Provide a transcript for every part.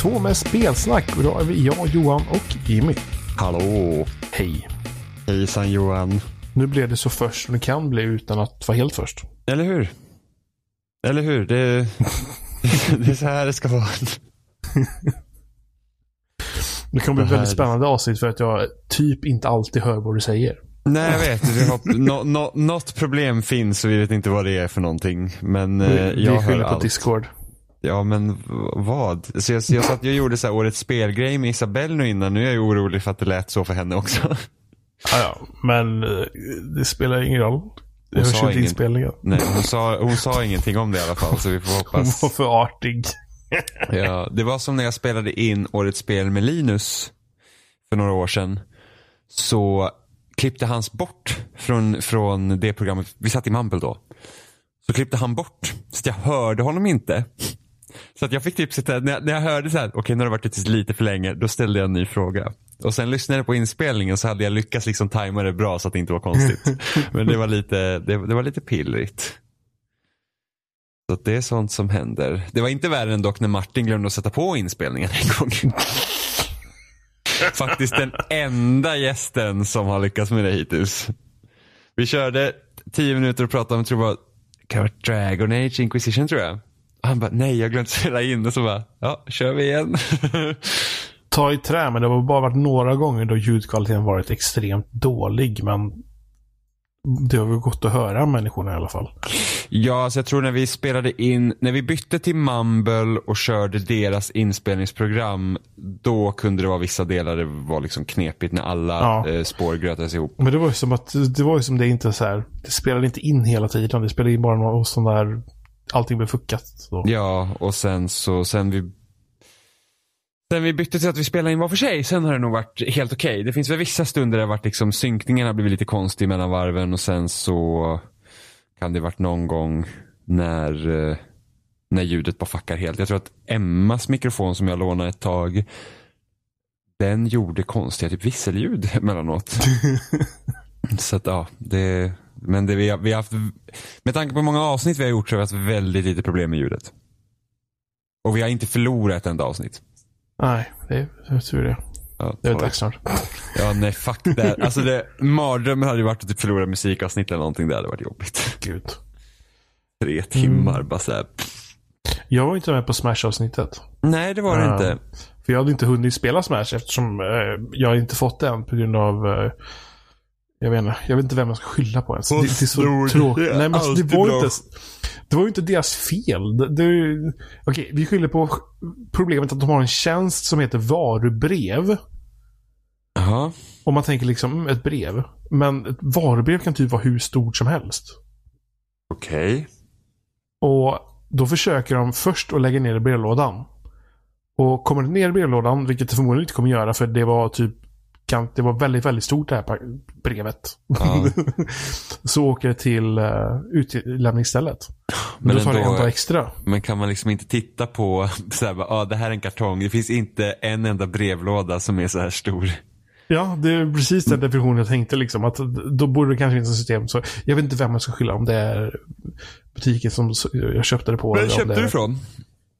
252 med spelsnack. Och idag är vi jag, Johan och Jimmy. Hallå! Hej. Hejsan Johan. Nu blev det så först som det kan bli utan att vara helt först. Eller hur? Eller hur? Det, det är så här det ska vara. Det kommer bli ett väldigt spännande avsnitt för att jag typ inte alltid hör vad du säger. Nej, jag vet. Vi har, no, no, något problem finns och vi vet inte vad det är för någonting. Men eh, Vi jag hör skyller på allt. Discord. Ja, men vad? Så jag, jag satt jag gjorde så här årets spelgrej med Isabelle nu innan. Nu är jag ju orolig för att det lät så för henne också. Ja, ja. Men eh, det spelar ingen roll. Det Hon hörs sa ju inte ingen- inspelningen. Nej, hon sa, hon sa ingenting om det i alla fall. Så vi får Hon hoppas. var för artig. Ja, det var som när jag spelade in årets spel med Linus för några år sedan. Så klippte hans bort från, från det programmet. Vi satt i Mumble då. Så klippte han bort så jag hörde honom inte. Så att jag fick typ sitta, när jag, när jag hörde så här, okej nu har det varit ute lite för länge, då ställde jag en ny fråga. Och sen lyssnade jag på inspelningen så hade jag lyckats liksom tajma det bra så att det inte var konstigt. Men det var lite, det, det var lite pillrigt. Så det är sånt som händer. Det var inte värre än dock när Martin glömde att sätta på inspelningen en gång. Faktiskt den enda gästen som har lyckats med det hittills. Vi körde tio minuter och pratade om, tror jag, Dragon Age Inquisition tror jag. Han bara, nej jag glömde spela in och så bara, ja, kör vi igen. Ta i trä, men det har bara varit några gånger då ljudkvaliteten varit extremt dålig. Men det har väl gått att höra människorna i alla fall. Ja, så jag tror när vi spelade in, när vi bytte till Mumble och körde deras inspelningsprogram, då kunde det vara vissa delar det var liksom knepigt när alla Ja. eh, spår grötades ihop. Men det var ju som att det var ju som det inte så här. Det spelade inte in hela tiden. Det spelade in bara några sån där. Allting blev fuckat. Så. Ja, och sen så, sen vi Sen vi bytte till att vi spelade in var för sig, sen har det nog varit helt okej. Det finns väl vissa stunder där det varit liksom, synkningen har blivit lite konstig mellan varven och sen så kan det varit någon gång när, eh, när ljudet bara fuckar helt. Jag tror att Emmas mikrofon som jag lånade ett tag, den gjorde konstiga typ visselljud emellanåt. så att ja, det, men det vi har, vi har haft, med tanke på hur många avsnitt vi har gjort så har vi haft väldigt lite problem med ljudet. Och vi har inte förlorat ett enda avsnitt. Nej, det är jag tror det. Ja, Det är dags snart. ja nej fuck det. Alltså det, mardrömmen hade ju varit att typ förlora musikavsnitt eller någonting. Det hade varit jobbigt. Gud. Tre timmar bara såhär. Jag var inte med på Smash-avsnittet. Nej det var det Ja. inte. För jag hade inte hunnit spela Smash eftersom eh, jag inte fått det än på grund av eh, jag vet, inte, jag vet inte vem jag ska skylla på ens. Det, det är så tråkigt. Nej, men alltså, det, var bra. inte, det var ju inte deras fel. Det, det, okej, vi skyller på problemet att de har en tjänst som heter varubrev. Jaha. Om man tänker liksom mm, ett brev. Men ett varubrev kan typ vara hur stort som helst. Okej. Och då försöker de först att lägga ner i brevlådan. Och kommer det ner i brevlådan, vilket det förmodligen inte kommer göra för det var typ kan, det var väldigt, väldigt stort det här brevet. Ja. så åker det till uh, utlämningsstället. Men Men då tar det en dag extra. Men kan man liksom inte titta på såhär, bara, ah, det här är en kartong. Det finns inte en enda brevlåda som är så här stor. Ja, det är precis den definitionen jag tänkte liksom. Att då borde det kanske finnas ett system. Så jag vet inte vem jag ska skylla. Om det är butiken som jag köpte det på. Men om köpte det du är- ifrån?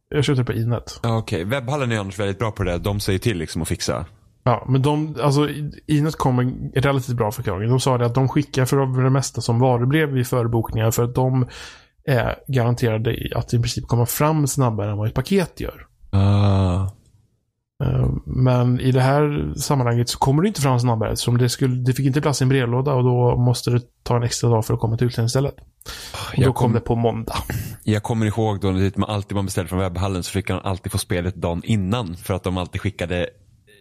Jag köpte det på Inet. Okej, webbhallen är annars väldigt bra på det. De säger till liksom att fixa. Ja, men de, alltså Inet kom med relativt bra förklaring. De sa det att de skickar för det mesta som varubrev vid förbokningar för att de är garanterade att i princip komma fram snabbare än vad ett paket gör. Ah. Eh, Men i det här sammanhanget så kommer det inte fram snabbare eftersom det, skulle, det fick inte plats i en brevlåda och då måste det ta en extra dag för att komma till utlämningsstället. Och då kom kom- det på måndag. Jag kommer ihåg då när man alltid man beställde från webbhallen så fick man alltid få spelet dagen innan. För att de alltid skickade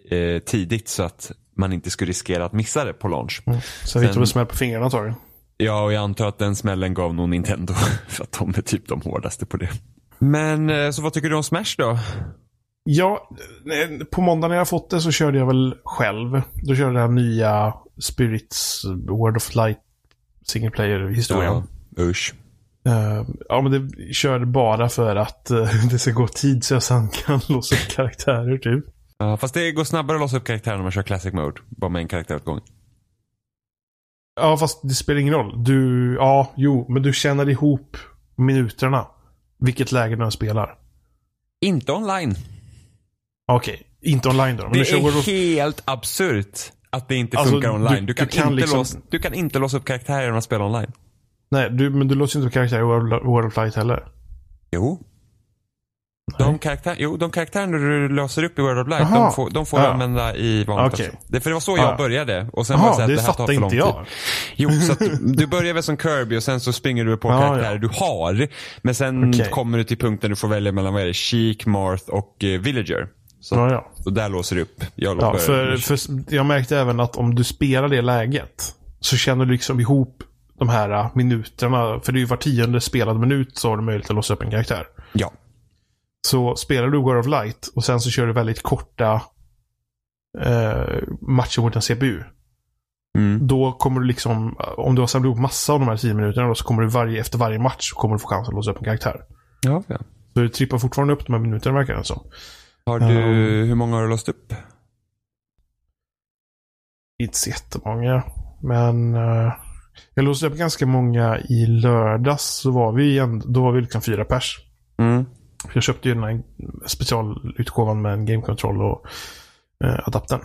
eh, tidigt så att man inte skulle riskera att missa det på launch. Mm. Så vi tog väl smäll på fingrarna antagligen. Ja, och jag antar att den smällen gav nog Nintendo. För att de är typ de hårdaste på det. Men eh, så vad tycker du om Smash då? Ja, på måndag när jag fått det så körde jag väl själv. Då körde jag nya Spirits Word of Light single player-historien. Ja, usch. Eh, ja, men det körde bara för att eh, det ska gå tid så jag sen kan låsa upp karaktärer typ. Ja, fast det går snabbare att låsa upp karaktärer när man kör Classic Mode. Bara med en karaktär åt gången. Ja, fast det spelar ingen roll. Du, ja, jo, men du tjänar ihop minuterna. Vilket läge du spelar. Inte online. Okej, inte online då. Men Det World är of... helt absurt att det inte Alltså, funkar online. du- Du kan, du kan inte liksom- låsa, du kan inte låsa upp karaktärer genom att spela online. Nej, du, men du låser inte upp karaktärer i World, World of Light heller. Jo. De, karaktär, jo, de karaktärerna du löser upp i World of Light, de får, de får du Ja. använda i vanligt också. Det, för det var så jag Ja. började. Och sen var det så att det det här tar för lång tid. jag. Jo, så att du, börjar väl som Kirby och sen så springer du på Ja, karaktärer ja. du har. Men sen Okej. kommer du till punkten du får välja mellan, vad är det, Sheik, Marth och eh, Villager. Så, Ja, ja. och där låser du upp. Jag Ja, för, för jag märkte även att om du spelar det läget så känner du liksom ihop de här minuterna. För det är ju var tionde spelad minut så har du möjlighet att låsa upp en karaktär. ja. Så spelar du World of Light och sen så kör du väldigt korta eh, matcher mot en CPU. Mm. Då kommer du liksom, om du har samlat ihop massa av de här 10 minuterna då, så kommer du varje, efter varje match så kommer du få chans att låsa upp en karaktär. Ja, ja. Så du trippar fortfarande upp de här minuterna verkar det som. Har du, hur många har du låst upp? Inte så jättemånga. Men uh, jag låste upp ganska många i lördags. Så var vi igen, då var vi liksom fyra pers. Mm. Jag köpte ju den här specialutgåvan med en game control och uh, adaptern.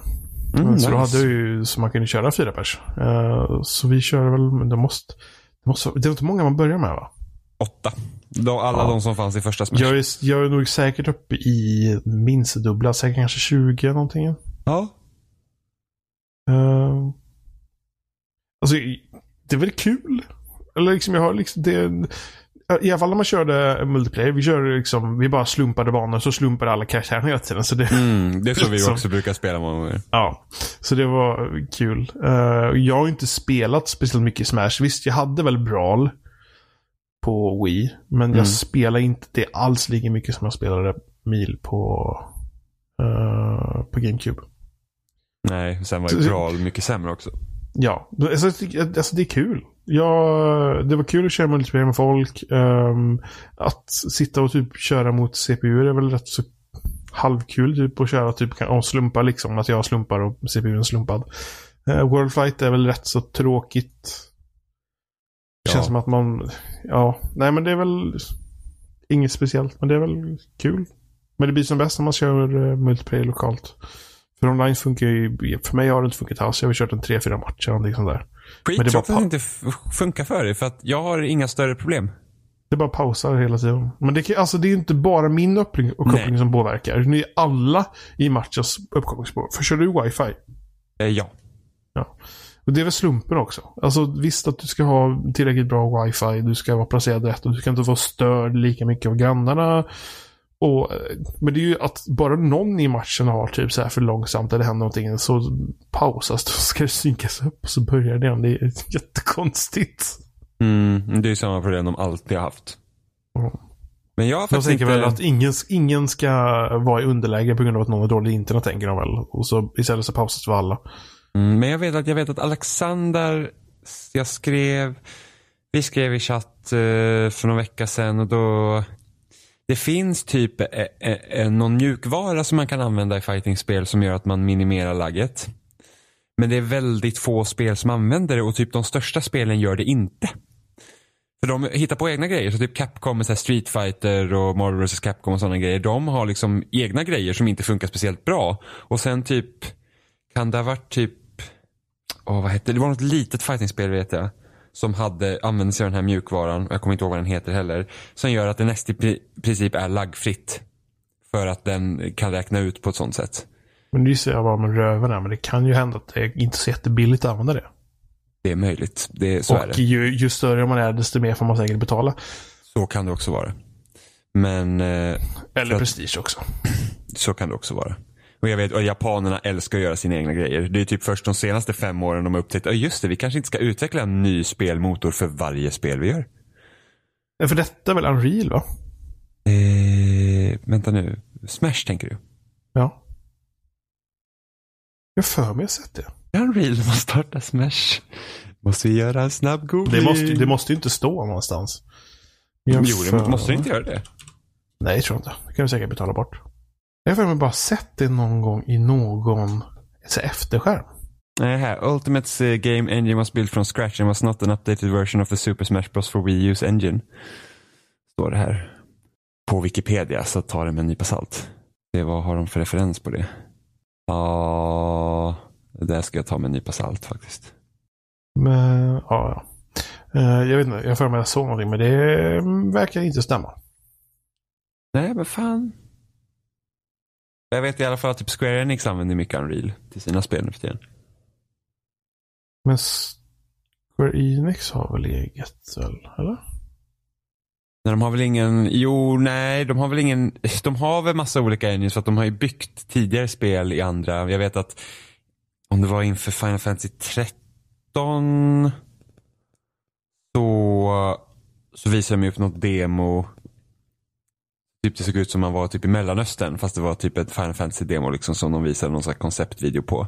Mm, så då nice. hade jag ju så man kunde köra fyra pers. Eh, så vi kör väl, men det måste, det måste, det är inte många man börjar med va? Åtta. Då, alla Ja. de som fanns i första Smash. Jag är, jag är nog säkert uppe i minst dubbla, säkert kanske 20 någonting. Ja. Uh, alltså, det är väl kul? Eller liksom, jag har liksom det... I alla fall när man körde multiplayer, vi körde liksom, vi bara slumpade banor så slumpade alla karaktärer hela tiden. Så det, Mm, det är så vi också brukar spela många gånger. ja, så det var kul. Eh, jag har inte spelat speciellt mycket Smash. Visst, jag hade väl Brawl på Wii. Men Mm. jag spelar inte det alls lika mycket som jag spelade Mil på, eh, på GameCube. Nej, sen var ju Brawl mycket sämre också. Ja, alltså, alltså det är kul. Ja, det var kul att köra multiplayer med folk. Ehm, att sitta och typ köra mot CPU är väl rätt så halvkul typ att köra typ och slumpa liksom. Att jag slumpar och CPU är slumpad. Uh, World Flight är väl rätt så tråkigt. Det Ja. känns som att man, ja, nej men det är väl inget speciellt. Men det är väl kul. Men det blir som bäst när man kör uh, multiplayer lokalt. För online funkar ju, för mig har det inte funkat alls. Jag har kört en tre, fyra matcher eller någonting sånt där. Men det är Skittråkigt att det inte funkar för dig, för att jag har inga större problem. Det bara pausar hela tiden. Men det, kan, alltså, det är ju inte bara min uppkoppling, som påverkar. Det är alla i matchens uppkopplingsspår. För kör du wifi? Eh, ja. Och det är väl slumpen också. Alltså visst att du ska ha tillräckligt bra wifi. Du ska vara placerad rätt och du ska inte vara störd lika mycket av grannarna. Och, men det är ju att bara någon i matchen har typ så här för långsamt eller händer någonting så pausas det och ska det synkas upp och så börjar det igen. Det är jättekonstigt. Mm, det är samma problem de alltid har haft. Mm. Men jag Jag tänker inte... väl att ingen, ingen ska vara i underläge på grund av att någon har dåligt internet, tänker de väl. Och så istället så pausas för alla. Mm, men jag vet att, jag vet att Alexander, jag skrev, vi skrev i chatt eh, för någon vecka sedan och då det finns typ eh, eh, någon mjukvara som man kan använda i fightingspel som gör att man minimerar lagget. Men det är väldigt få spel som använder det och typ de största spelen gör det inte. För de hittar på egna grejer. Så typ Capcom med så här Street Fighter och Marvel vs Capcom och sådana grejer. De har liksom egna grejer som inte funkar speciellt bra. Och sen typ kan det ha varit typ Åh, vad hette det? Det var något litet fightingspel vet jag. Som hade, använde sig av den här mjukvaran. Jag kommer inte ihåg vad den heter heller. Som gör att det nästan i pri- princip är laggfritt. För att den kan räkna ut på ett sånt sätt. Men det ser jag bara med här, men det kan ju hända att det är inte så jättebilligt att använda det. Det är möjligt. Det, så är och det. ju, ju större man är, desto mer får man säkert betala. Så kan det också vara. Men eh, Eller prestige också. så kan det också vara. Och jag vet, och japanerna älskar att göra sina egna grejer. Det är typ först de senaste fem åren de har upptäckt, ja just det, vi kanske inte ska utveckla en ny spelmotor för varje spel vi gör. Men För detta är väl Unreal, va? Eh, vänta nu, Smash tänker du? Ja. Jag för mig jag sett det. Unreal man startar Smash. Måste vi göra en snabb googling? Det måste, det måste ju inte stå någonstans. Jag Jo, det för- måste du inte göra det? Nej, jag tror inte. Det kan du säkert betala bort. Jag har bara sett det någon gång i någon så här efterskärm. Nej, här. Ultimates eh, game engine was built from scratch and was not an updated version of the Super Smash Bros for Wii U's engine. Står det här. på Wikipedia så ta det med en nypa salt. Det vad har de för referens på det? Ja, det där ska jag ta med en nypa salt faktiskt. Men, ja, ja. Eh, Jag vet inte, jag får mig att jag såg någonting, men det verkar inte stämma. Nej, men fan. Jag vet i alla fall att typ Square Enix använder mycket Unreal till sina spel nu för tiden. Men Square Enix har väl eget? Eller? Nej, de har väl ingen, jo, nej, de har väl ingen, de har väl massa olika engines för att de har ju byggt tidigare spel i andra. Jag vet att om det var inför Final Fantasy 13 så, så visade de upp något demo. Typ det såg ut som man var typ i Mellanöstern fast det var typ ett Final Fantasy demo liksom som de visade någon slags konceptvideo på.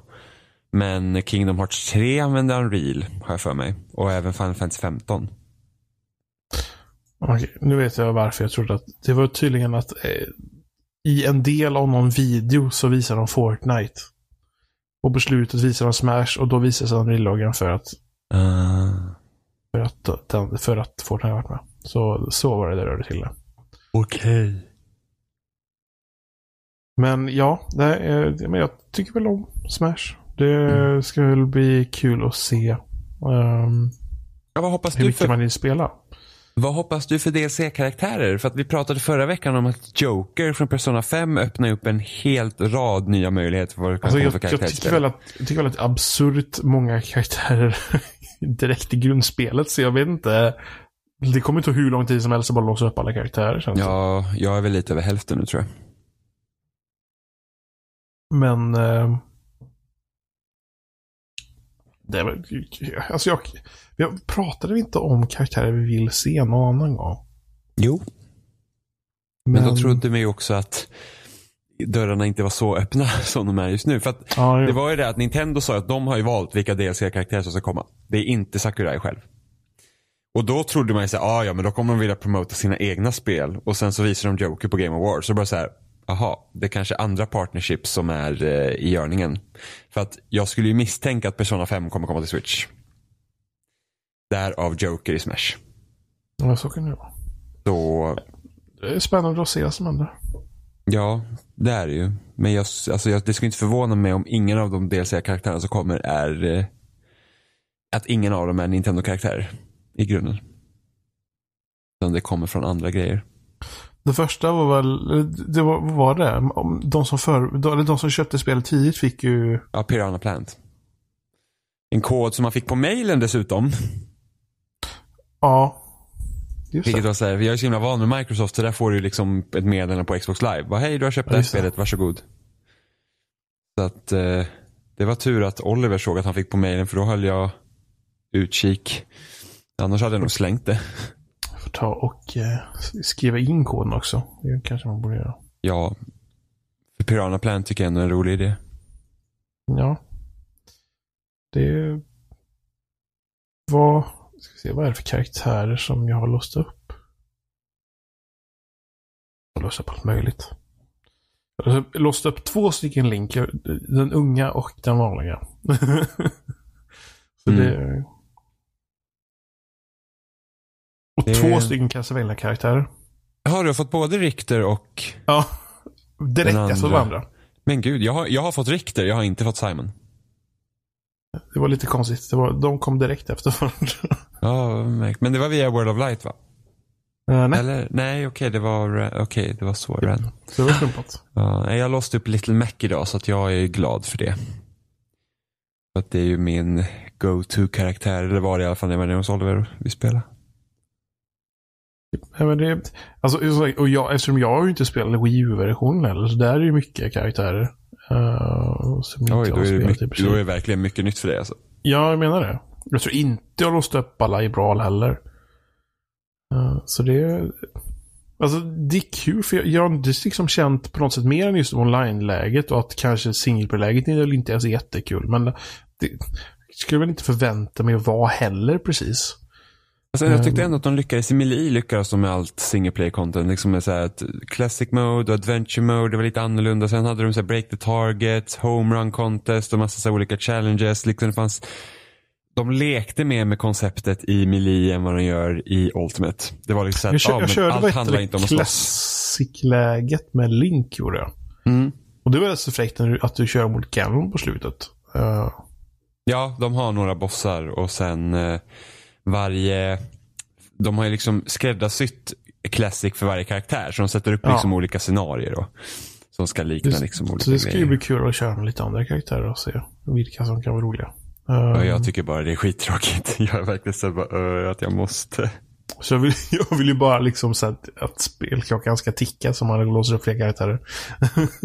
Men Kingdom Hearts 3 använde Unreal har jag för mig och även Final Fantasy 15. Okej, nu vet jag varför jag trodde att det var tydligen att eh, i en del av någon video så visar de Fortnite. Och på slutet visar de Smash och då visar sig Unreal-loggan för att, Uh, för att, den, för att Fortnite har varit med. Så, så var det det rörde till det. Okej. Men ja, det är, men jag tycker väl om Smash. Det ska väl bli kul att se ehm, Ja, vad hoppas hur du mycket för man vill spela. Vad hoppas du för DLC-karaktärer? För att vi pratade förra veckan om att Joker från Persona 5 öppnar upp en helt rad nya möjligheter för vad Alltså jag, för jag, karaktärer. tycker väl att, jag tycker väl att absurt många karaktärer direkt i grundspelet. Så jag vet inte. Det kommer inte ta hur lång tid som helst att bara låsa upp alla karaktärer. Ja, jag är väl lite över hälften nu tror jag. Men... Eh, det väl, alltså jag, jag pratade vi inte om karaktärer vi vill se någon annan gång. Jo. Men, då trodde vi också att dörrarna inte var så öppna som de är just nu. För att Ja, det var ju det att Nintendo sa att de har ju valt vilka DLC-karaktärer som ska komma. Det är inte Sakurai själv. Och då trodde man ju såhär, ah, ja men då kommer de vilja promota sina egna spel. Och sen så visar de Joker på Game Awards. Så bara så här, aha, det är kanske är andra partnerships som är eh, i görningen. För att jag skulle ju misstänka att Persona 5 kommer komma till Switch. Därav Joker i Smash. Ja, så kan det vara. Så Det är spännande att se vad som händer. Ja, det är det ju. Men jag, alltså jag, det skulle inte förvåna mig om ingen av de DLC-karaktärerna som kommer är eh, att ingen av dem är Nintendo-karaktärer i grunden. Utan det kommer från andra grejer. Det första var väl, det var, vad var det? De som, för, de, eller de som köpte spelet tidigt fick ju... Ja, Piranha Plant. En kod som man fick på mailen dessutom. Ja. Just Vilket det. var så här, jag är så himla van med Microsoft så där får du liksom ett meddelande på Xbox Live. Bara, hej du har köpt Ja, det här det. spelet, varsågod. Så att eh, det var tur att Oliver såg att han fick på mailen för då höll jag utkik. Annars hade jag nog slängt det. Får ta och eh, skriva in koden också. Det kanske man borde göra. Ja, för Piranha Plant tycker jag ändå är en rolig idé. Ja. Det var... Ska se, vad är det för karaktärer som jag har låst upp? Jag har låst upp allt möjligt. Jag har låst upp två stycken link. Den unga och den vanliga. Så Mm. det... Det- två stycken Castlevania-karaktärer. Har du fått både Richter och... Ja. Direkt efter andra. varandra. Men gud, jag har, jag har fått Richter, jag har inte fått Simon. Det var lite konstigt. Det var, de kom direkt efter varandra. Ja, men det var via World of Light va? Eh, nej, Eller? Nej, okej, det var, ra- okej, det var så så det var slumpat. Ja, jag låste upp Little Mac idag så att jag är glad för det. För att det är ju min go-to-karaktär, eller var det i alla fall när jag var nere hos Oliver och vi spelade. Nej, men det, alltså, och jag, eftersom jag inte spelat Wii U-versionen heller, så där är det ju mycket karaktärer. Uh, som inte Oj, jag då är, det mycket, då är det verkligen mycket nytt för dig alltså. Ja, jag menar det. Jag tror inte jag har låst upp alla i Brawl heller. Eh, så det är... Alltså, det är kul för jag, jag har inte liksom känt på något sätt mer än just online-läget och att kanske singelplay-läget är väl inte är så jättekul. Men det skulle jag väl inte förvänta mig att vara heller precis. Alltså, jag tyckte Mm. ändå att de lyckades, i Melee lyckades de med allt single play content. Liksom med så här classic mode och adventure mode, det var lite annorlunda. Sen hade de så här break the target, home run contest och massa så här olika challenges. Liksom det fanns, de lekte mer med konceptet i Melee än vad de gör i Ultimate. Det var liksom så här, Jag, kör, ja, jag men körde allt handlar inte om att. Classic-läget med Link gjorde jag. Mm. Och det var rätt så fräckt att du kör mot Ganon på slutet. Eh, Ja, de har några bossar och sen eh, varje... De har ju liksom skräddarsytt Classic för varje karaktär. Så de sätter upp Ja. liksom olika scenarier då. Som ska likna det, liksom olika så det ska ju grejer. bli kul att köra med lite andra karaktärer och se vilka som kan vara roliga. Ja, jag tycker bara det är skittråkigt. Jag är verkligen så bara, "Ö, att jag måste. Så jag vill, jag vill ju bara liksom så att, att spelklockan ska ticka så man låser upp fler karaktärer.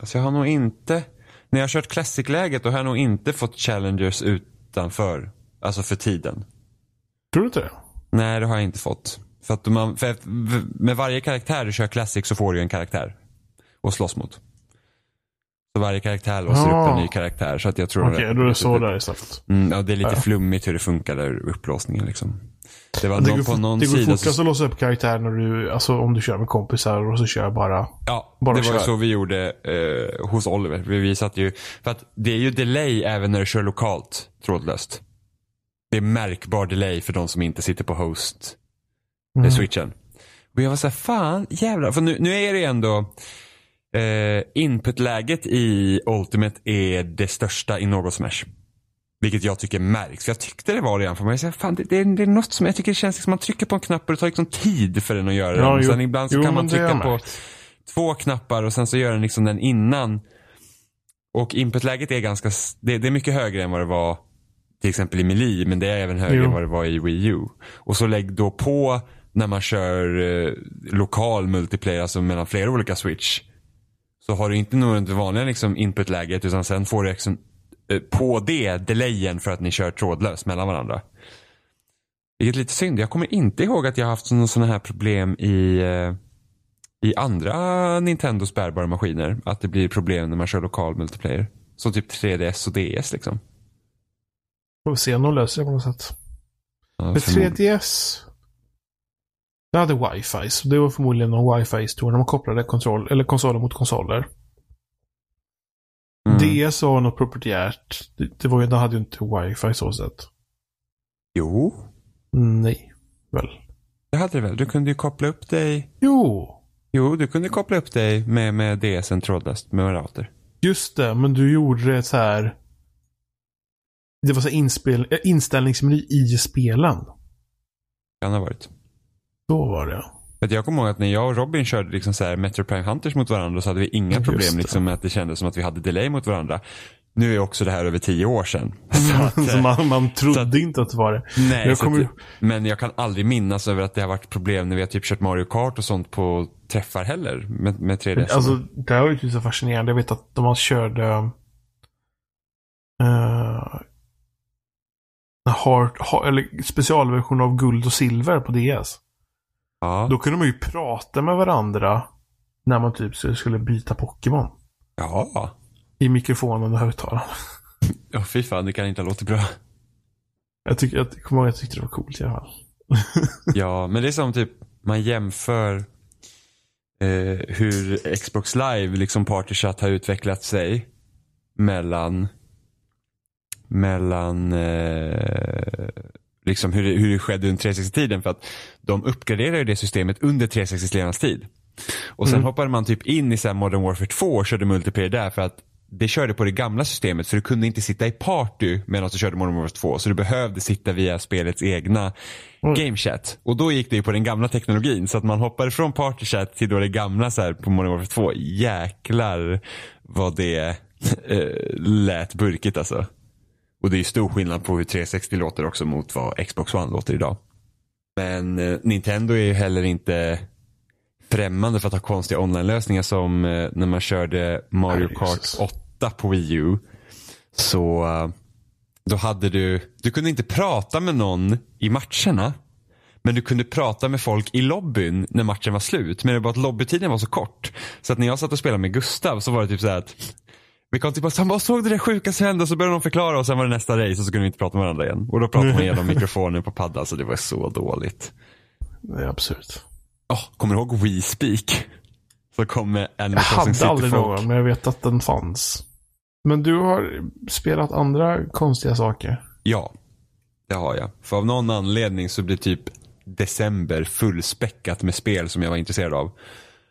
Alltså jag har nog inte, när jag har kört Classic-läget då har jag nog inte fått challengers utanför. Alltså för tiden. Tror du inte det? Nej, det har jag inte fått. För att man, för med varje karaktär du kör Classic så får du en karaktär. att slåss mot. Så varje karaktär låser upp Ja. en ny karaktär. Så att jag tror Okej, då är det så där istället. Mm, ja, det är lite Ja. flummigt hur det funkar där, upplåsningen liksom. Det var Det någon, går, på någon det går sida fortast att låsa upp karaktär när du, alltså om du kör med kompisar och så kör bara. Ja, Bara det var så vi gjorde eh, hos Oliver. Vi visade ju, för att det är ju delay även när du kör lokalt trådlöst. Det är märkbar delay för de som inte sitter på host Mm. eh, switchen. Och jag var såhär, fan jävlar. För nu, nu är det ju ändå eh, inputläget i Ultimate är det största i något Smash. Vilket jag tycker märks. För jag tyckte det var det redan för mig. Jag säger, fan, det, det, är, det är något som jag tycker känns som man trycker på en knapp och det tar liksom tid för den att göra Ja, den. jo. Sen ibland så Jo, kan man trycka på två knappar och sen så gör den liksom den innan. Och inputläget är ganska, det, det är mycket högre än vad det var till exempel i Melee, men det är även högre Jo. än vad det var i Wii U. Och så lägg då på när man kör eh, lokal multiplayer, alltså mellan flera olika switch. Så har du inte nog det vanliga liksom inputläget utan sen får du liksom, eh, på det delayen för att ni kör trådlöst mellan varandra. Vilket är lite synd. Jag kommer inte ihåg att jag haft sådana här problem i eh, i andra Nintendos bärbara maskiner. Att det blir problem när man kör lokal multiplayer. Som typ 3DS och DS liksom. Får vi se om de löser det på något sätt. Ja, Med förmodligen. 3DS. Det hade wifi, så det var förmodligen någon wifi-historia när man kopplade kontroll, eller konsoler mot konsoler. Mm. DS var något proprietärt. Det, det var ju, de hade ju inte wifi så sett. Jo, Nej, väl? det hade det väl. Du kunde ju koppla upp dig. Jo, Jo, du kunde koppla upp dig med, med DSen trådlöst med en router. just det. Men du gjorde det så här. Det var så inspel, äh, inställningsmeny i spelen. Kan ha varit. Så var det. Att jag kommer ihåg att när jag och Robin körde liksom så här Metro Prime Hunters mot varandra så hade vi inga Just problem liksom med att det kändes som att vi hade delay mot varandra. Nu är också det här över tio år sedan. Att, eh, man, man trodde att- inte att det var det. Nej, Jag kommer- att, men jag kan aldrig minnas över att det har varit problem när vi har typ kört Mario Kart och sånt på träffar heller med, med 3DS. Alltså, det här var ju så fascinerande. Jag vet att de man körde uh, hard, ha, eller specialversion av guld och silver på DS. ja. Då kunde man ju prata med varandra när man typ skulle- skulle byta Pokémon. ja. I mikrofonen och högtalaren. Ja, fy fan, det kan inte ha låtit bra. Jag, tycker, jag kommer ihåg att jag tyckte det var coolt i alla fall. Ja, men det är som typ, man jämför eh, hur Xbox Live, liksom Party Chat har utvecklat sig mellan mellan eh, liksom hur det, hur det skedde under 360-tiden. För att de uppgraderade det systemet under 360-ledarnas tid. Och sen Mm. hoppade man typ in i så Modern Warfare 2 och körde multiplayer där för att det körde på det gamla systemet för du kunde inte sitta i party medan du körde Modern Warfare 2. Så du behövde sitta via spelets egna Mm. game chat. Och då gick det ju på den gamla teknologin. Så att man hoppade från party chat till då det gamla så här på Modern Warfare 2. Jäklar vad det eh, lät burkigt alltså. Och det är stor skillnad på hur 360 låter också mot vad Xbox One låter idag. Men eh, Nintendo är ju heller inte främmande för att ha konstiga online-lösningar som eh, när man körde Mario Nej, Kart Jesus. 8 på Wii U. Så eh, då hade du, du kunde inte prata med någon i matcherna. Men du kunde prata med folk i lobbyn när matchen var slut. Men det var att lobbytiden var så kort. Så att när jag satt och spelade med Gustav så var det typ så här att vi kom tillbaka, han bara såg det där sjuka som hände och så började de förklara och sen var det nästa race och så kunde vi inte prata med varandra igen. Och då pratade man genom mikrofonen på paddan så det var så dåligt. Det är absurt. Oh, kommer du ihåg Wii Speak? Så kom Animal Jag hade aldrig någon, men jag vet att den fanns. Men du har spelat andra konstiga saker? Ja, det har jag. För av någon anledning så blir typ december fullspäckat med spel som jag var intresserad av.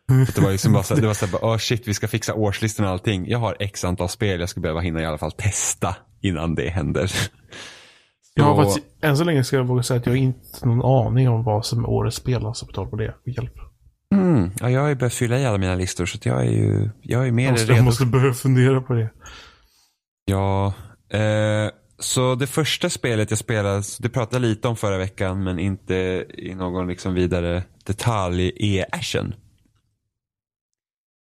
Det var liksom bara så, det var så här, oh shit vi ska fixa årslistan och allting. Jag har x antal spel jag ska behöva hinna i alla fall testa innan det händer. Jag har faktiskt, än så länge ska jag våga säga att jag har inte någon aning om vad som är årets spel, alltså på tal på det. Hjälp. Mm, ja, jag har ju börjat fylla i alla mina listor så jag är ju jag är mer jag måste, redo. Jag måste börja fundera på det. Ja, eh, så det första spelet jag spelade, det pratade jag lite om förra veckan men inte i någon liksom vidare detalj, är Ashen.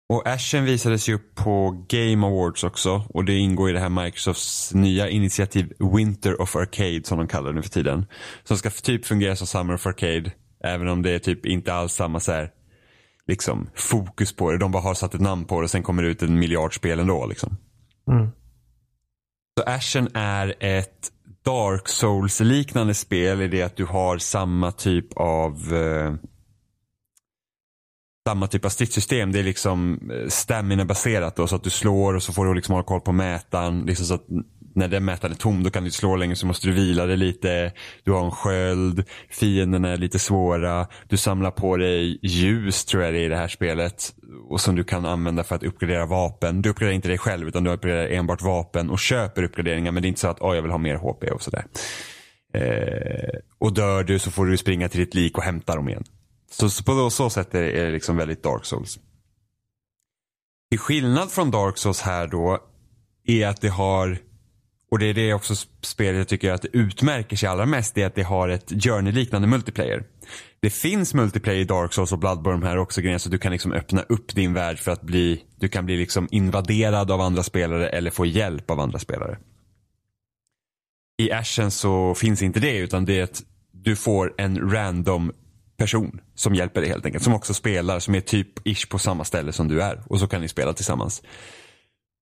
Och Ashen visades ju på Game Awards också och det ingår i det här Microsofts nya initiativ Winter of Arcade som de kallar det nu för tiden. Som ska typ fungera som Summer of Arcade även om det är typ inte alls samma så här, liksom, fokus på det. De bara har satt ett namn på det och sen kommer det ut en miljard spel ändå. Liksom. Mm. Så Ashen är ett Dark Souls-liknande spel i det att du har samma typ av eh, samma typ av stridssystem. Det är liksom eh, stamina-baserat då, så att du slår och så får du liksom hålla koll på mätaren. Liksom så att när den mätaren är tom då kan du inte slå längre så måste du vila dig lite. Du har en sköld, fienderna är lite svåra. Du samlar på dig ljus tror jag det är i det här spelet. Och som du kan använda för att uppgradera vapen. Du uppgraderar inte dig själv utan du uppgraderar enbart vapen och köper uppgraderingar. Men det är inte så att oh, jag vill ha mer HP och sådär. Eh, och dör du så får du springa till ditt lik och hämta dem igen. Så, så på så sätt är det, liksom väldigt Dark Souls. Till skillnad från Dark Souls här då är att det har och det är det också spelet jag tycker att det utmärker sig allra mest. Det är att det har ett Journey-liknande multiplayer. Det finns multiplayer i Dark Souls och Bloodborne här också grejen så du kan liksom öppna upp din värld för att bli, du kan bli liksom invaderad av andra spelare eller få hjälp av andra spelare. I Ashen så finns inte det utan det är att du får en random person som hjälper dig helt enkelt. Som också spelar, som är typ ish på samma ställe som du är. Och så kan ni spela tillsammans.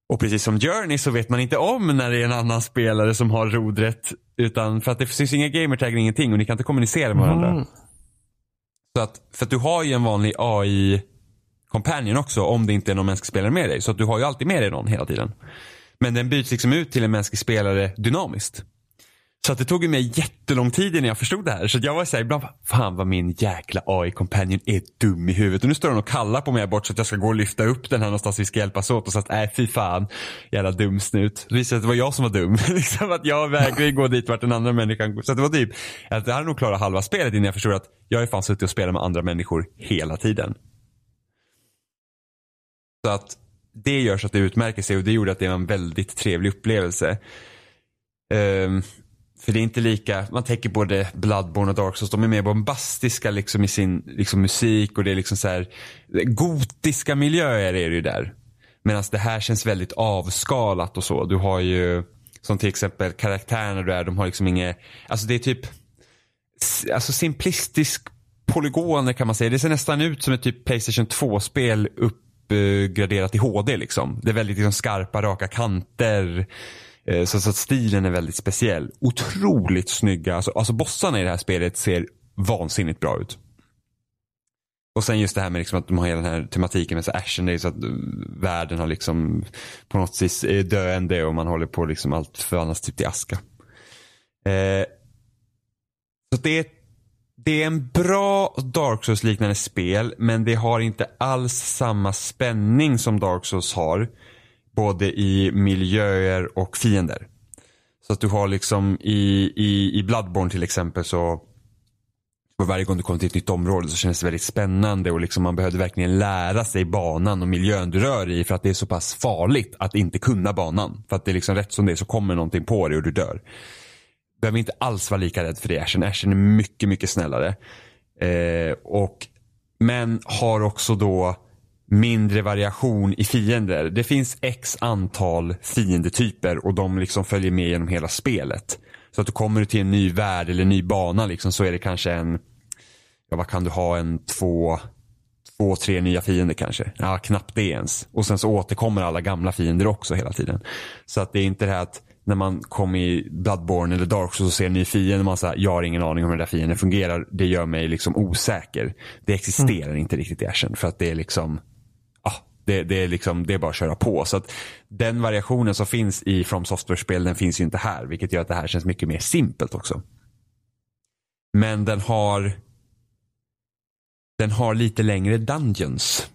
Och precis som Journey så vet man inte om när det är en annan spelare som har rodret. Utan för att det finns inga gamertag ingenting och ni kan inte kommunicera med varandra. Mm. Så att, för att du har ju en vanlig AI companion också om det inte är någon mänsklig spelare med dig. Så att du har ju alltid med dig någon hela tiden. Men den byts liksom ut till en mänsklig spelare dynamiskt. Så att det tog ju mig jättelång tid innan jag förstod det här. Så jag var såhär ibland, fan vad min jäkla AI-companion är dum i huvudet. Och nu står hon och kallar på mig bort så att jag ska gå och lyfta upp den här någonstans vi ska hjälpas åt. Och så att, nej fy fan, jävla dum snut. Det visade att det var jag som var dum. liksom att jag vägrade gå dit vart den andra människan går. Så att det var typ, att jag hade nog klarat halva spelet innan jag förstod att jag är fan suttit och spelat med andra människor hela tiden. Så att det gör så att det utmärker sig och det gjorde att det var en väldigt trevlig upplevelse. Um, för det är inte lika, man tänker både Bloodborne och Dark Souls, de är mer bombastiska liksom i sin liksom musik och det är liksom så här gotiska miljöer är det ju där. Medan det här känns väldigt avskalat och så. Du har ju som till exempel karaktärerna du är, de har liksom inget, alltså det är typ alltså simplistisk polygoner kan man säga. Det ser nästan ut som ett typ Playstation 2-spel uppgraderat i HD liksom. Det är väldigt liksom skarpa, raka kanter. Eh, så, så att stilen är väldigt speciell. Otroligt snygga. Alltså, alltså bossarna i det här spelet ser vansinnigt bra ut. Och sen just det här med liksom att de har hela den här tematiken med så ashen Det är så att eh, världen har liksom på något vis är döende och man håller på liksom allt förvandlas typ till aska. Eh, så det är, det är en bra Dark Souls liknande spel men det har inte alls samma spänning som Dark Souls har både i miljöer och fiender. Så att du har liksom i, i, i Bloodborne till exempel så varje gång du kommer till ett nytt område så känns det väldigt spännande och liksom man behövde verkligen lära sig banan och miljön du rör i för att det är så pass farligt att inte kunna banan. För att det är liksom rätt som det är så kommer någonting på dig och du dör. Behöver inte alls vara lika rädd för det Ashen. Ashen är mycket, mycket snällare. Eh, och, men har också då mindre variation i fiender. Det finns x antal fiendetyper och de liksom följer med genom hela spelet. Så att du kommer till en ny värld eller en ny bana liksom, så är det kanske en, ja vad kan du ha, en två, två, tre nya fiender kanske. Ja, knappt det ens. Och sen så återkommer alla gamla fiender också hela tiden. Så att det är inte det här att när man kommer i Bloodborne eller Dark Souls och ser en ny fiende och man säger jag har ingen aning om hur den där fienden fungerar. Det gör mig liksom osäker. Det existerar mm. inte riktigt i Ashen för att det är liksom det, det, är liksom, det är bara att köra på. Så att den variationen som finns i From Software-spel den finns ju inte här. Vilket gör att det här känns mycket mer simpelt också. Men den har den har lite längre dungeons.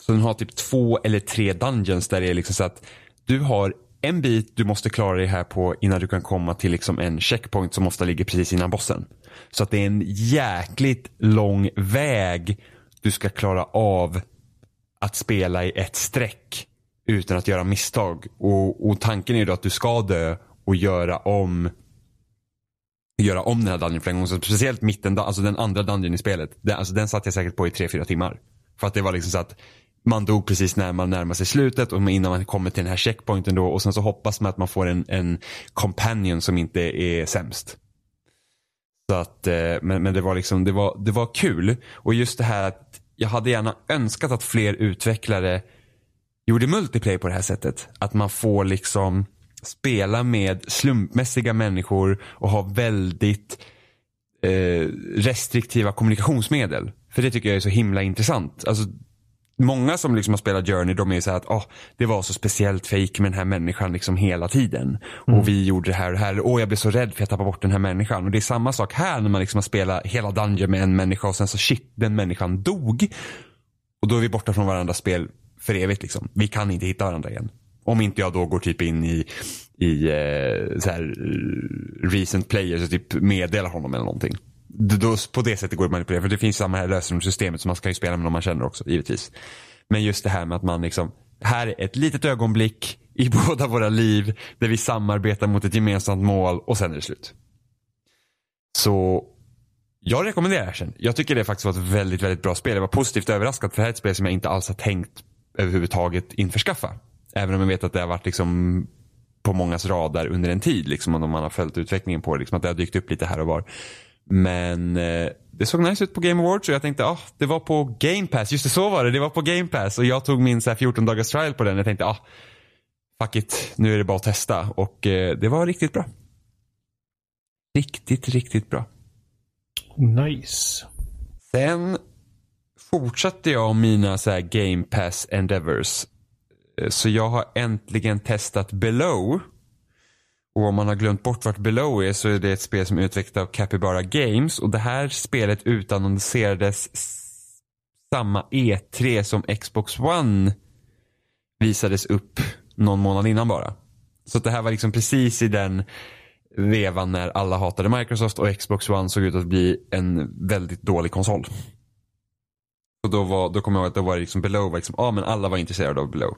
Så den har typ två eller tre dungeons där det är liksom så att du har en bit du måste klara dig här på innan du kan komma till liksom en checkpoint som ofta ligger precis innan bossen. Så att det är en jäkligt lång väg du ska klara av att spela i ett streck utan att göra misstag. Och, och tanken är ju då att du ska dö och göra om göra om den här dungeon flera gånger. Så speciellt mitten, alltså den andra dungeon i spelet. Den, alltså den satt jag säkert på i tre fyra timmar. För att det var liksom så att man dog precis när man närmar sig slutet och innan man kommer till den här checkpointen då och sen så hoppas man att man får en, en companion som inte är sämst. Så att, eh, men, men det var liksom, det var, det var kul. Och just det här att jag hade gärna önskat att fler utvecklare gjorde multiplayer på det här sättet. Att man får liksom spela med slumpmässiga människor och ha väldigt eh, restriktiva kommunikationsmedel. För det tycker jag är så himla intressant. Alltså, många som liksom har spelat Journey de är så här att oh, det var så speciellt jag gick med den här människan liksom hela tiden. Mm. Och vi gjorde det här och det här. Och jag blev så rädd för att tappa bort den här människan. Och det är samma sak här när man liksom har spelat hela Dungeon med en människa och sen så shit, den människan dog. Och då är vi borta från varandras spel för evigt liksom. Vi kan inte hitta varandra igen. Om inte jag då går typ in i, i eh, så här, recent players och typ meddelar honom eller någonting. Då, på det sättet går det att manipulera. För det finns samma här lösenordssystemet så man ska ju spela med någon man känner också givetvis. Men just det här med att man liksom, här är ett litet ögonblick i båda våra liv där vi samarbetar mot ett gemensamt mål och sen är det slut. Så jag rekommenderar Ashen. Jag tycker det faktiskt var ett väldigt, väldigt bra spel. Jag var positivt överraskad för det här är ett spel som jag inte alls har tänkt överhuvudtaget införskaffa. Även om jag vet att det har varit liksom på mångas radar under en tid. Liksom, om man har följt utvecklingen på det. Liksom, att det har dykt upp lite här och var. Men eh, det såg nice ut på Game Awards och jag tänkte ah, det var på Game Pass. Just det, så var det. Det var på Game Pass och jag tog min så här, 14 dagars trial på den. Jag tänkte ah, fuck it, nu är det bara att testa. Och eh, det var riktigt bra. Riktigt, riktigt bra. Nice. Sen fortsatte jag mina så här, Game Pass Endeavors. Eh, så jag har äntligen testat Below. Och om man har glömt bort vart Below är så är det ett spel som är utvecklat av Capybara Games. Och det här spelet utannonserades samma E3 som Xbox One visades upp någon månad innan bara. Så det här var liksom precis i den vevan när alla hatade Microsoft och Xbox One såg ut att bli en väldigt dålig konsol. Och då, var, då kommer jag ihåg att då var det liksom Below, liksom, ja men alla var intresserade av Below.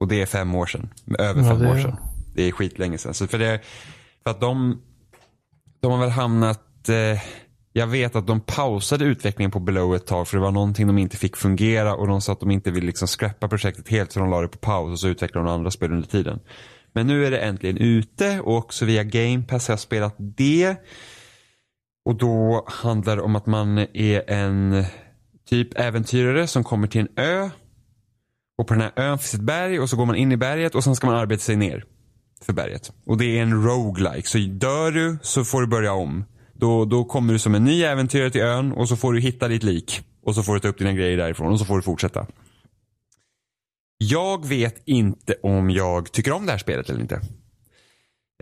Och det är fem år sedan. Över fem ja, år sedan. Det är skitlänge sedan. Så för, det, för att de, de har väl hamnat, eh, jag vet att de pausade utvecklingen på Below ett tag för det var någonting de inte fick fungera och de sa att de inte ville liksom scrappa projektet helt så de la det på paus och så utvecklade de andra spel under tiden. Men nu är det äntligen ute och också via Game Pass har jag spelat det. Och då handlar det om att man är en typ äventyrare som kommer till en ö. Och på den här ön finns ett berg och så går man in i berget och sen ska man arbeta sig ner för berget. Och det är en roguelike. Så dör du så får du börja om. Då, då kommer du som en ny äventyrare till ön och så får du hitta ditt lik. Och så får du ta upp dina grejer därifrån och så får du fortsätta. Jag vet inte om jag tycker om det här spelet eller inte.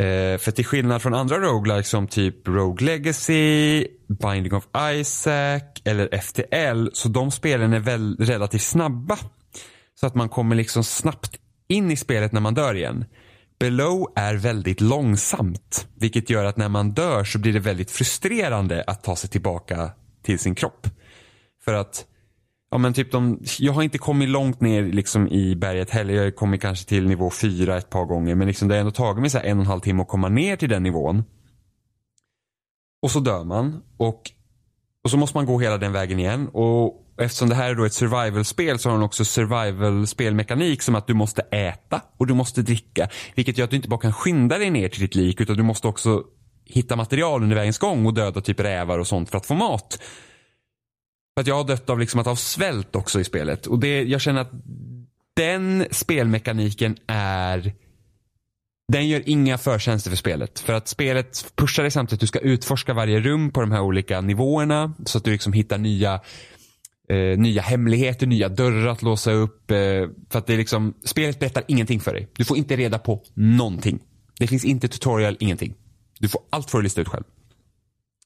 Eh, för till skillnad från andra roguelikes som typ Rogue Legacy, Binding of Isaac eller FTL så de spelen är väl relativt snabba. Så att man kommer liksom snabbt in i spelet när man dör igen. Below är väldigt långsamt. Vilket gör att när man dör så blir det väldigt frustrerande att ta sig tillbaka till sin kropp. För att Ja men typ de, jag har inte kommit långt ner liksom i berget heller. Jag har kommit kanske till nivå fyra ett par gånger. Men liksom det har ändå tagit mig så en och en halv timme att komma ner till den nivån. Och så dör man. Och, och så måste man gå hela den vägen igen. Och eftersom det här är då ett survival-spel så har den också survival-spelmekanik som att du måste äta och du måste dricka. Vilket gör att du inte bara kan skynda dig ner till ditt lik utan du måste också hitta material under vägens gång och döda typ rävar och sånt för att få mat. För att jag har dött av, liksom, att av svält också i spelet. Och det, jag känner att den spelmekaniken är den gör inga förtjänster för spelet. För att spelet pushar dig samtidigt att du ska utforska varje rum på de här olika nivåerna. Så att du liksom hittar nya, eh, nya hemligheter, nya dörrar att låsa upp. Eh, för att det är liksom, spelet berättar ingenting för dig. Du får inte reda på någonting. Det finns inte tutorial, ingenting. Du får allt för att lista ut själv.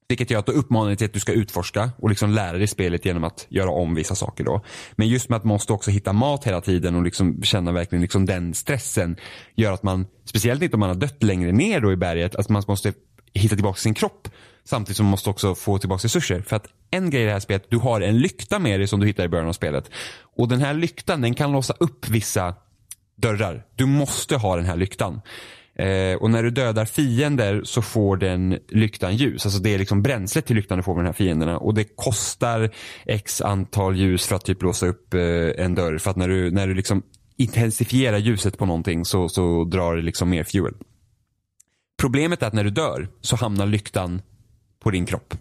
Vilket gör att då uppmanar det till att du ska utforska och liksom lära dig spelet genom att göra om vissa saker då. Men just med att man måste också hitta mat hela tiden och liksom känna verkligen liksom den stressen gör att man, speciellt inte om man har dött längre ner då i berget, att man måste hitta tillbaka sin kropp. Samtidigt som man måste också få tillbaka resurser. För att en grej i det här spelet, du har en lykta med dig som du hittar i början av spelet. Och den här lyktan den kan låsa upp vissa dörrar. Du måste ha den här lyktan. Eh, och när du dödar fiender så får den lyktan ljus. Alltså det är liksom bränslet till lyktan du får med de här fienderna. Och det kostar x antal ljus för att typ låsa upp eh, en dörr. För att när du, när du liksom intensifierar ljuset på någonting så, så drar det liksom mer fuel. Problemet är att när du dör så hamnar lyktan på din kropp.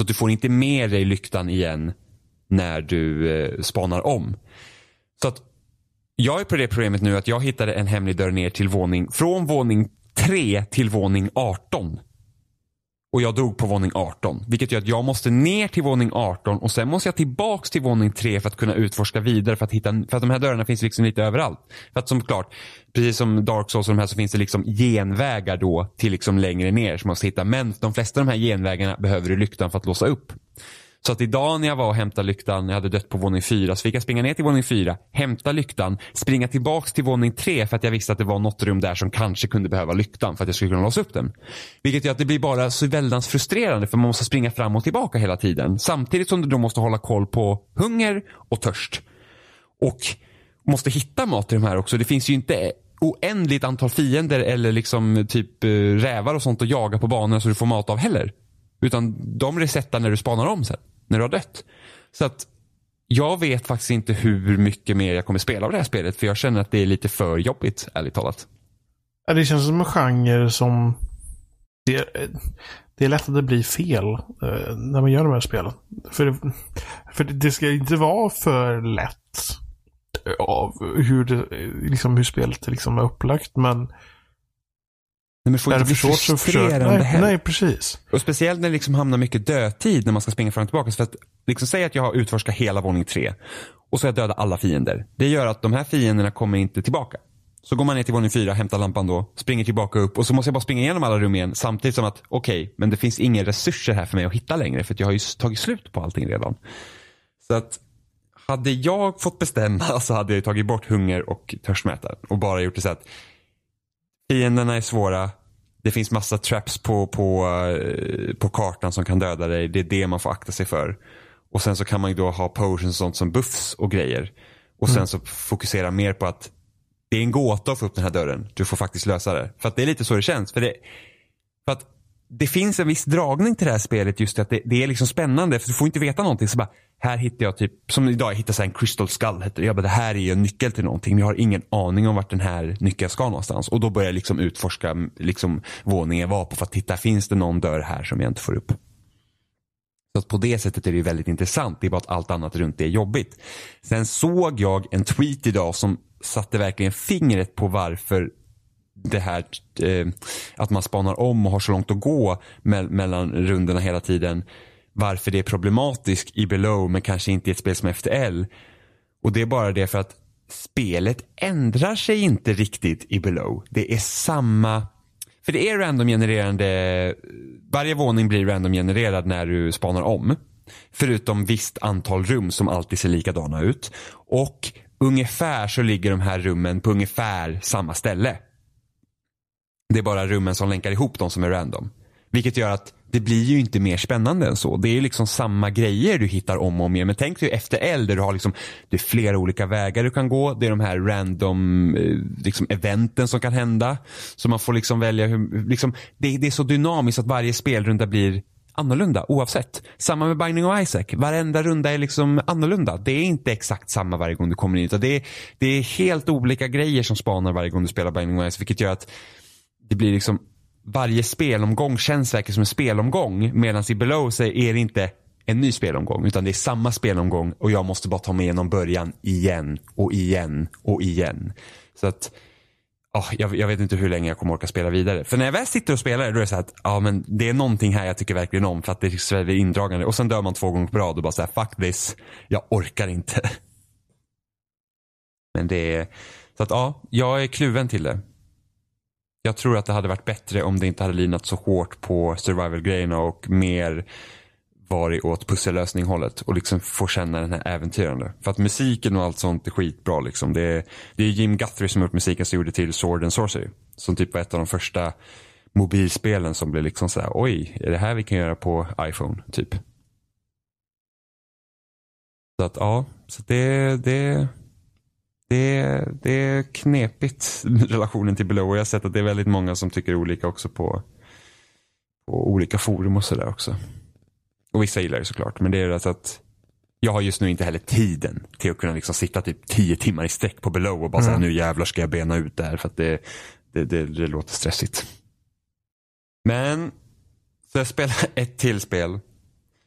Så du får inte med dig lyktan igen när du eh, spanar om. Så att jag är på det problemet nu att jag hittade en hemlig dörr ner till våning, från våning 3 till våning 18. Och jag dog på våning 18. Vilket gör att jag måste ner till våning 18 och sen måste jag tillbaks till våning 3 för att kunna utforska vidare. För att, hitta, för att de här dörrarna finns liksom lite överallt. För att som klart, precis som Dark Souls och de här så finns det liksom genvägar då till liksom längre ner som man måste hitta. Men de flesta av de här genvägarna behöver du lyktan för att låsa upp. Så att idag när jag var och hämtade lyktan, jag hade dött på våning fyra, så fick jag springa ner till våning fyra, hämta lyktan, springa tillbaks till våning tre för att jag visste att det var något rum där som kanske kunde behöva lyktan för att jag skulle kunna låsa upp den. Vilket gör att det blir bara så väldans frustrerande för man måste springa fram och tillbaka hela tiden. Samtidigt som du då måste hålla koll på hunger och törst. Och måste hitta mat till de här också. Det finns ju inte oändligt antal fiender eller liksom typ eh, rävar och sånt att jaga på banorna så du får mat av heller. Utan de resetar när du spanar om sen när du har dött. Så att jag vet faktiskt inte hur mycket mer jag kommer spela av det här spelet för jag känner att det är lite för jobbigt, ärligt talat. Det känns som en genre som det, det är lätt att det blir fel eh, när man gör de här spelen. För, det, för det ska inte vara för lätt av hur, det, liksom hur spelet liksom är upplagt. Men Nej, men får inte bli frustrerande nej, nej, precis. Och speciellt när det liksom hamnar mycket dödtid när man ska springa fram och tillbaka. För att liksom säga att jag har utforskat hela våning tre och så har jag dödat alla fiender. Det gör att de här fienderna kommer inte tillbaka. Så går man ner till våning fyra, hämtar lampan då, springer tillbaka upp och så måste jag bara springa igenom alla rum igen samtidigt som att okej, okay, men det finns inga resurser här för mig att hitta längre för att jag har ju tagit slut på allting redan. Så att hade jag fått bestämma så hade jag tagit bort hunger och törstmätare och bara gjort det så att Fienderna är svåra. Det finns massa traps på, på, uh, på kartan som kan döda dig. Det är det man får akta sig för. Och sen så kan man ju då ha potions och sånt som buffs och grejer. Och sen mm. så fokusera mer på att det är en gåta att få upp den här dörren. Du får faktiskt lösa det. För att det är lite så det känns. För, det, för att det finns en viss dragning till det här spelet just att det, det, är liksom spännande för du får inte veta någonting. Så bara, här hittar jag typ, som idag jag hittade en crystal skull. Det. Jag bara, det här är ju en nyckel till någonting. Men jag har ingen aning om vart den här nyckeln ska någonstans. Och då börjar jag liksom utforska liksom, våningen jag var på för att titta, finns det någon dörr här som jag inte får upp? Så att på det sättet är det väldigt intressant. Det är bara att allt annat runt det är jobbigt. Sen såg jag en tweet idag som satte verkligen fingret på varför det här eh, att man spanar om och har så långt att gå me mellan rundorna hela tiden. Varför det är problematiskt i Below men kanske inte i ett spel som FTL. Och det är bara det för att spelet ändrar sig inte riktigt i Below. Det är samma för det är randomgenererande, varje våning blir randomgenererad när du spanar om. Förutom visst antal rum som alltid ser likadana ut. Och ungefär så ligger de här rummen på ungefär samma ställe. Det är bara rummen som länkar ihop de som är random. Vilket gör att det blir ju inte mer spännande än så. Det är ju liksom samma grejer du hittar om och om igen. Men tänk dig efter eld där du har liksom, det är flera olika vägar du kan gå. Det är de här random eh, liksom, eventen som kan hända. Så man får liksom välja hur, liksom, det, det är så dynamiskt att varje spelrunda blir annorlunda oavsett. Samma med Binding of Isaac. Varenda runda är liksom annorlunda. Det är inte exakt samma varje gång du kommer in. utan Det är, det är helt olika grejer som spanar varje gång du spelar Binding of Isaac. Vilket gör att det blir liksom varje spelomgång känns verkligen som en spelomgång medan i Below så är det inte en ny spelomgång utan det är samma spelomgång och jag måste bara ta mig igenom början igen och igen och igen. Så att oh, jag, jag, vet inte hur länge jag kommer orka spela vidare. För när jag väl sitter och spelar då är det så att ja, men det är någonting här jag tycker verkligen om för att det liksom är så indragande och sen dör man två gånger på rad och bara så här, fuck this, jag orkar inte. Men det är, så att ja, jag är kluven till det. Jag tror att det hade varit bättre om det inte hade linat så hårt på survival-grejerna och mer varit åt pussellösning hållet och liksom få känna den här äventyrande. För att musiken och allt sånt är skitbra liksom. Det är, det är Jim Guthrie som har gjort musiken som gjorde till Sword and Sorcery. Som typ var ett av de första mobilspelen som blev liksom så här, oj, är det här vi kan göra på iPhone? Typ. Så att ja, så det, det, det, det är knepigt relationen till Below. Och jag har sett att det är väldigt många som tycker olika också på, på olika forum och sådär också. Och vissa gillar det såklart. Men det är alltså att jag har just nu inte heller tiden till att kunna liksom sitta typ tio timmar i sträck på Below och bara mm. säga nu jävlar ska jag bena ut det här för att det, det, det, det låter stressigt. Men, så jag spelar ett till spel.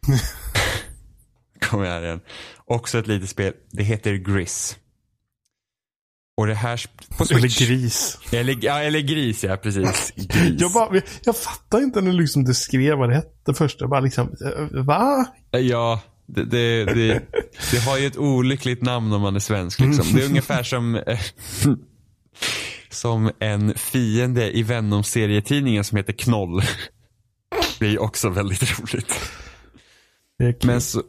Kommer jag här igen. Också ett litet spel. Det heter Gris. Och det här på Switch. Eller gris. Eller, ja, eller gris, ja precis. Gris. jag, bara, jag fattar inte när du liksom skrev vad det hette först. Jag bara liksom, eh, va? Ja, det, det, det, det, har ju ett olyckligt namn om man är svensk. Liksom. Det är ungefär som, eh, som en fiende i Venom-serietidningen som heter Knoll. Det är också väldigt roligt. Men så,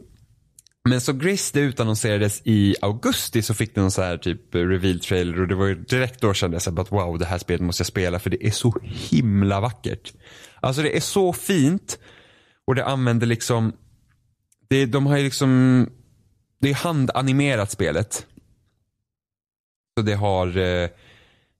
men så Gris det utannonserades i augusti så fick den någon så här typ reveal trailer och det var ju direkt då kände jag att wow det här spelet måste jag spela för det är så himla vackert. Alltså det är så fint och det använder liksom, det, de har ju liksom, det är handanimerat spelet. Så det har eh,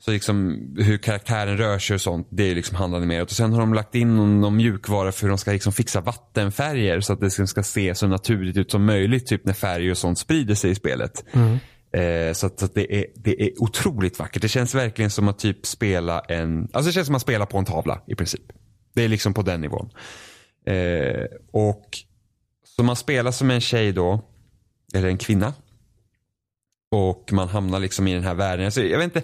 så liksom hur karaktären rör sig och sånt, det är liksom handanimerat. Och sen har de lagt in någon, någon mjukvara för hur de ska liksom fixa vattenfärger så att det ska se så naturligt ut som möjligt. Typ när färger och sånt sprider sig i spelet. Mm. Eh, så att, så att, det, är, det är otroligt vackert. Det känns verkligen som att typ spela en, alltså det känns som att spela på en tavla i princip. Det är liksom på den nivån. Eh, och så man spelar som en tjej då, eller en kvinna. Och man hamnar liksom i den här världen. Alltså, jag vet inte,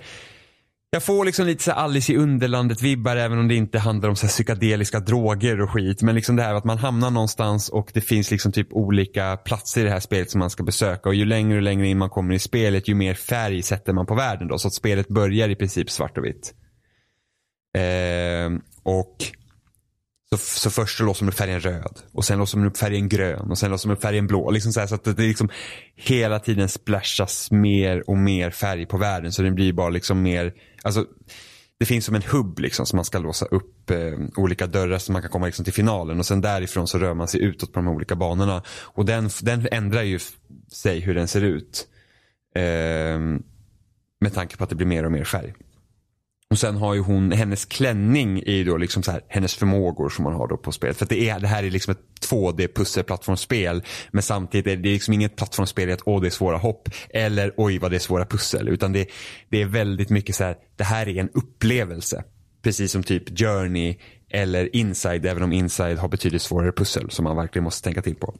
jag får liksom lite så Alice i Underlandet-vibbar även om det inte handlar om så psykedeliska droger och skit. Men liksom det här att man hamnar någonstans och det finns liksom typ olika platser i det här spelet som man ska besöka. Och ju längre och längre in man kommer i spelet ju mer färg sätter man på världen då. Så att spelet börjar i princip svart och vitt. Eh, och så, så först så låser man upp färgen röd och sen låser man upp färgen grön och sen låser man upp färgen blå. Liksom så, så att det liksom hela tiden splashas mer och mer färg på världen. Så den blir bara liksom mer, alltså det finns som en hubb liksom som man ska låsa upp eh, olika dörrar så man kan komma liksom till finalen och sen därifrån så rör man sig utåt på de olika banorna. Och den, den ändrar ju sig hur den ser ut. Eh, med tanke på att det blir mer och mer färg. Och sen har ju hon, hennes klänning är ju då liksom så här, hennes förmågor som man har då på spelet. För det, är, det här är liksom ett 2D pusselplattformsspel. Men samtidigt är det liksom inget plattformsspel i att åh det är svåra hopp. Eller oj vad det är svåra pussel. Utan det, det är väldigt mycket så här, det här är en upplevelse. Precis som typ Journey eller Inside. Även om Inside har betydligt svårare pussel som man verkligen måste tänka till på.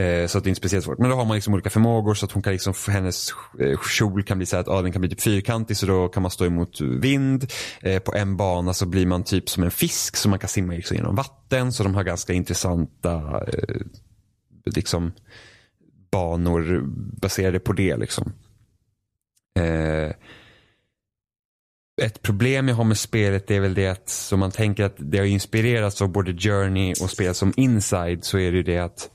Eh, så att det är inte speciellt svårt. Men då har man liksom olika förmågor så att hon kan liksom, hennes eh, kjol kan bli så att ah, den kan bli typ fyrkantig så då kan man stå emot vind. Eh, på en bana så blir man typ som en fisk så man kan simma liksom genom vatten. Så de har ganska intressanta eh, liksom banor baserade på det liksom. Eh, ett problem jag har med spelet är väl det att, som man tänker att det har inspirerats av både Journey och spel som Inside så är det ju det att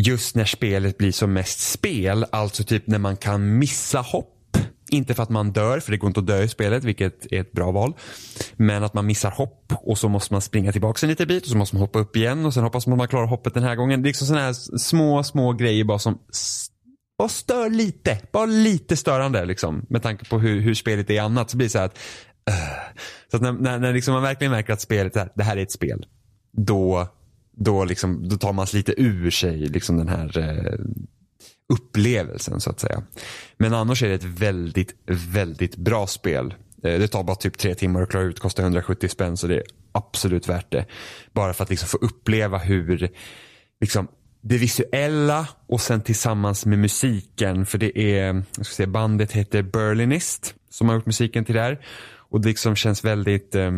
just när spelet blir som mest spel, alltså typ när man kan missa hopp. Inte för att man dör, för det går inte att dö i spelet, vilket är ett bra val. Men att man missar hopp och så måste man springa tillbaka en liten bit och så måste man hoppa upp igen och sen hoppas man att man klarar hoppet den här gången. Det är liksom sådana här små, små grejer bara som bara stör lite. Bara lite störande liksom. Med tanke på hur, hur spelet är annat så blir det så här att uh. Så att när, när, när liksom man verkligen märker att spelet, är, det här är ett spel. Då då, liksom, då tar man lite ur sig liksom den här eh, upplevelsen så att säga. Men annars är det ett väldigt, väldigt bra spel. Eh, det tar bara typ tre timmar att klara ut, kostar 170 spänn så det är absolut värt det. Bara för att liksom få uppleva hur liksom, det visuella och sen tillsammans med musiken. För det är, jag ska säga, bandet heter Berlinist som har gjort musiken till det här. Och det liksom känns väldigt eh,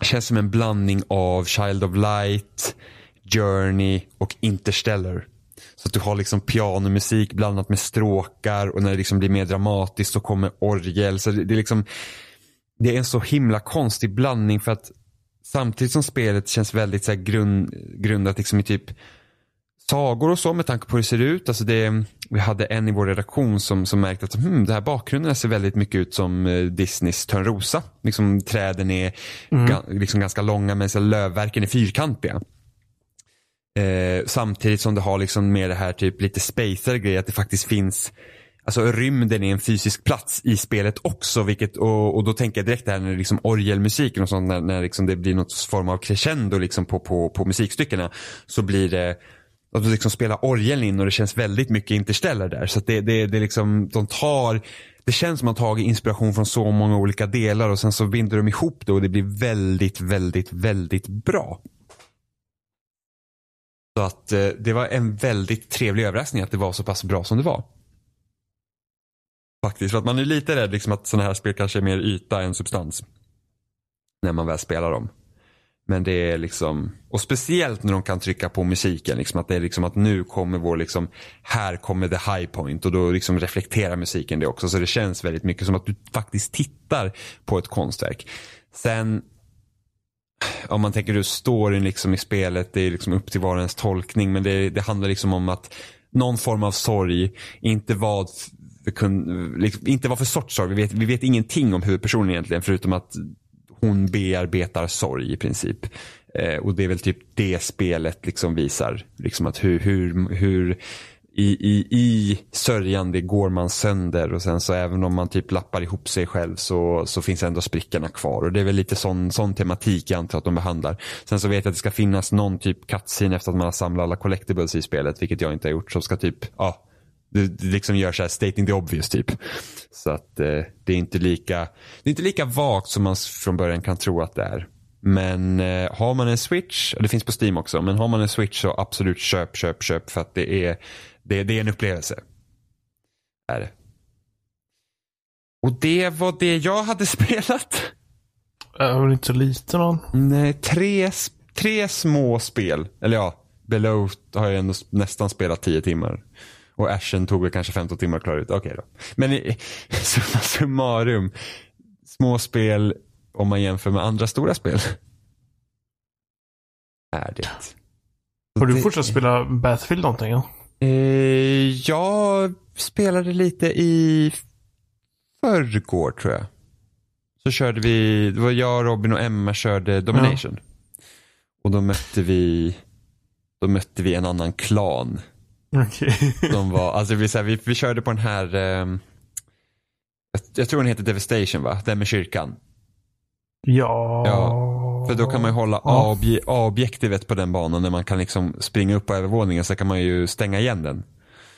Känns som en blandning av Child of Light, Journey och Interstellar. Så att du har liksom pianomusik blandat med stråkar och när det liksom blir mer dramatiskt så kommer orgel. Så det, det är liksom det är en så himla konstig blandning för att samtidigt som spelet känns väldigt så här grund, grundat liksom i typ sagor och så med tanke på hur det ser ut. Alltså det, vi hade en i vår redaktion som, som märkte att hmm, det här bakgrunden ser väldigt mycket ut som eh, Disneys Törnrosa. Liksom, träden är Mm. ga, liksom ganska långa men så lövverken är fyrkantiga. Eh, samtidigt som det har liksom med det här typ lite spacigare grejer att det faktiskt finns Alltså rymden är en fysisk plats i spelet också. Vilket, och, och då tänker jag direkt det här när liksom orgelmusiken och sånt. När, när liksom det blir något form av crescendo liksom på, på, på musikstyckena. Så blir det att du liksom spelar orgeln in och det känns väldigt mycket Interstellar där. Så att det, det, det liksom, de tar det känns som att de har tagit inspiration från så många olika delar och sen så binder de ihop det och det blir väldigt, väldigt, väldigt bra. Så att eh, det var en väldigt trevlig överraskning att det var så pass bra som det var. Faktiskt, för att man är lite rädd liksom att sådana här spel kanske är mer yta än substans. När man väl spelar dem. Men det är liksom, och speciellt när de kan trycka på musiken, liksom att det är liksom att nu kommer vår liksom, här kommer the high point och då liksom reflekterar musiken det också. Så det känns väldigt mycket som att du faktiskt tittar på ett konstverk. Sen, om man tänker hur storyn liksom i spelet, det är liksom upp till var och ens tolkning, men det, det handlar liksom om att någon form av sorg, inte vad för, liksom, inte vad för sorts sorg, vi vet, vi vet ingenting om huvudpersonen egentligen förutom att hon bearbetar sorg i princip. Eh, och det är väl typ det spelet liksom visar. Liksom att hur, hur, hur i, i, i sörjande går man sönder och sen så även om man typ lappar ihop sig själv så, så finns ändå sprickorna kvar. Och det är väl lite sån, sån tematik jag antar att de behandlar. Sen så vet jag att det ska finnas någon typ cutscene efter att man har samlat alla collectibles i spelet, vilket jag inte har gjort, som ska typ, ja, det, det liksom gör så här stating the obvious typ. Så att eh, det är inte lika det är inte lika vagt som man från början kan tro att det är. Men eh, har man en switch, och det finns på Steam också, men har man en switch så absolut köp, köp, köp för att det är, det, det är en upplevelse. Är det. Och det var det jag hade spelat. Jag var inte så lite någon. Nej, tre, tre små spel. Eller ja, Below har jag ändå nästan spelat tio timmar. Och Ashen tog väl kanske 15 timmar att klara ut. Okej då. Men i, summa summarum. Små spel om man jämför med andra stora spel. Är det. Har du Det- fortsatt spela Battlefield någonting? Ja? Eh, jag spelade lite i förrgår tror jag. Så körde vi, det var jag, Robin och Emma körde Domination. Och då mötte vi, då mötte vi en annan klan. Okej. De var, alltså vi, så här, vi, vi körde på den här, ehm, jag, tror den heter Devastation va? Den med kyrkan. ja. Ja, För då kan man ju hålla Ja. A-obje- A-objektivet på den banan när man kan liksom springa upp på övervåningen så kan man ju stänga igen den.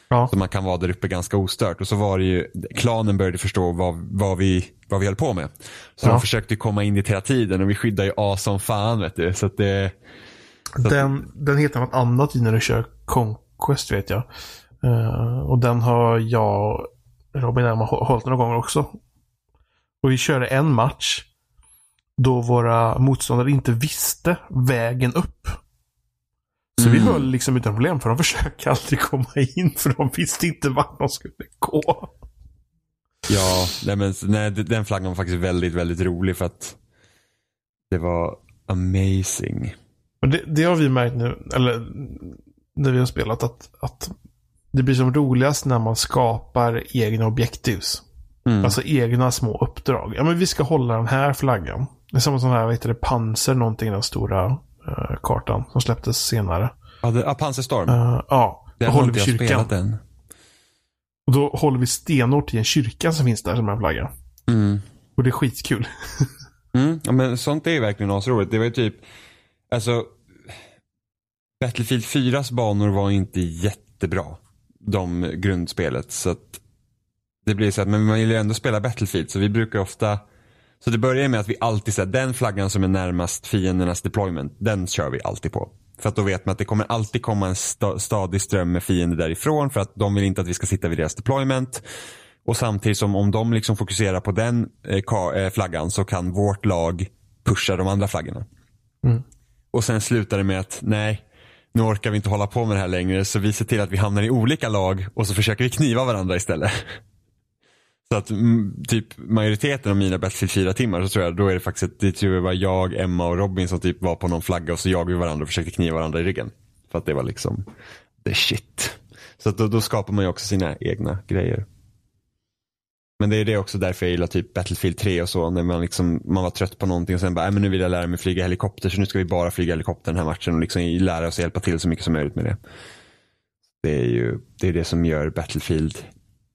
Ja. Så man kan vara där uppe ganska ostört. Och så var det ju, klanen började förstå vad, vad, vi, vad vi höll på med. Så Ja. de försökte komma in dit hela tiden och vi skyddade ju A som fan vet du. Så att det, Den, den heter något annat i när du kör Conquest vet jag. Eh, och den har jag Robin och Emma hå- hållit några gånger också. Och vi körde en match då våra motståndare inte visste vägen upp. Så vi Mm. höll liksom utan problem för de försökte aldrig komma in för de visste inte vart de skulle gå. ja, nej, men, nej, den flaggan var faktiskt väldigt, väldigt rolig för att det var amazing. Det, det har vi märkt nu, eller när vi har spelat, att, att det blir som roligast när man skapar egna objektivs. Mm. Alltså egna små uppdrag. Ja, men vi ska hålla den här flaggan. Det är som här, vad heter det, Panzer någonting, den stora eh, kartan som släpptes senare. ja, det, ah, Panzerstorm. Eh, ja, den då håller vi kyrkan. än. Och då håller vi stenhårt i en kyrka som finns där som en flagga. Mm. Och det är skitkul. Mm, ja, men sånt är verkligen asroligt. Det var ju typ, alltså Battlefield 4s banor var inte jättebra. De grundspelet. Så att det blir så att, men man vill ju ändå spela Battlefield. Så vi brukar ofta, så det börjar med att vi alltid säger den flaggan som är närmast fiendernas deployment, den kör vi alltid på. För att då vet man att det kommer alltid komma en sta, stadig ström med fiender därifrån. För att de vill inte att vi ska sitta vid deras deployment. Och samtidigt som om de liksom fokuserar på den eh, eh, flaggan så kan vårt lag pusha de andra flaggorna. Mm. Och sen slutar det med att nej, nu orkar vi inte hålla på med det här längre så vi ser till att vi hamnar i olika lag och så försöker vi kniva varandra istället. Så att mm, typ majoriteten av mina Battlefield 4-timmar så tror jag då är det faktiskt, det tror jag var jag, Emma och Robin som typ var på någon flagga och så jagade vi varandra och försökte kniva varandra i ryggen. För att det var liksom the shit. Så att då, då skapar man ju också sina egna grejer. Men det är det också därför jag gillar typ Battlefield 3 och så. När man, liksom, man var trött på någonting och sen bara, äh, men nu vill jag lära mig flyga helikopter så nu ska vi bara flyga helikopter den här matchen och liksom lära oss hjälpa till så mycket som möjligt med det. Det är ju det, är det som gör Battlefield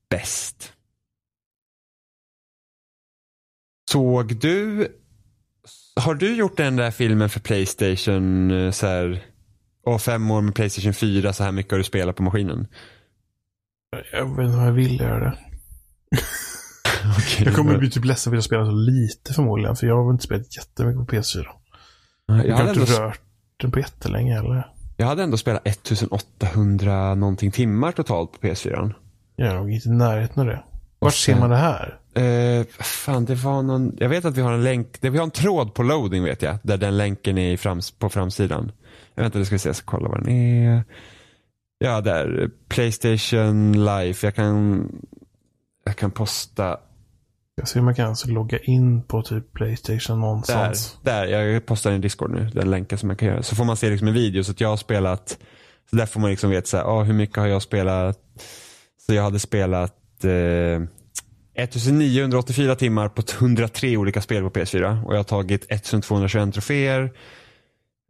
bäst. Såg du, har du gjort den där filmen för Playstation eh, så här, och fem år med Playstation 4, så här mycket har du spelat på maskinen? Jag vet inte om jag vill göra det. Okay, jag kommer bli typ ledsen för att jag spelar så lite förmodligen. För jag har inte spelat jättemycket på PS4. Jag, Jag har inte ändå, rört den på jättelänge heller. jag hade ändå spelat 1800 någonting timmar totalt på PS4. Jag nog inte i närheten av det. Vart ser man det här? Eh, fan, det var någon, jag vet att vi har en länk, vi har en tråd på loading vet jag, där den länken är frams, på framsidan. Jag vänta, det ska vi se, jag ska kolla vad den är. Ja, där, Playstation Live, jag kan, jag kan posta, jag ser om jag kan alltså logga in på typ Playstation någonstans. där, jag postar i Discord nu, den länken som man kan göra. Så får man se liksom en video, så att jag har spelat, så där får man liksom veta så här, oh, hur mycket har jag spelat, så jag hade spelat eh, 1984 timmar på 103 olika spel på PS4 och jag har tagit 1221 troféer.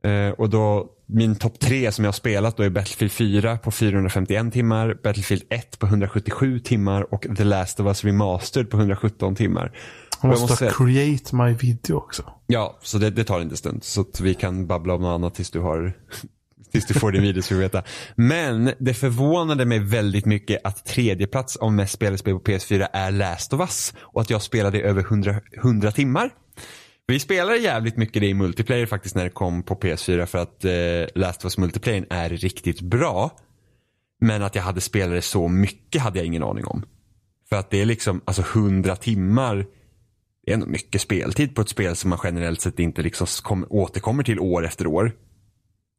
Eh, och då min topp tre som jag har spelat då är Battlefield 4 på 451 timmar, Battlefield 1 på 177 timmar och The Last of Us Remastered på 117 timmar. Jag måste, jag måste create my video också. Ja, så det, det tar inte en stund. Så att vi kan babbla om något annat tills du har Tills du får din video ska vi veta. Men det förvånade mig väldigt mycket att tredje plats av mest spelade spel på PS4 är Last of Us. Och att jag spelade över 100, 100 timmar. Vi spelade jävligt mycket det i multiplayer faktiskt när det kom på PS4 för att eh, Last of Us multiplayer är riktigt bra. Men att jag hade spelat det så mycket hade jag ingen aning om. För att det är liksom, alltså 100 timmar det är ändå mycket speltid på ett spel som man generellt sett inte liksom kom, återkommer till år efter år.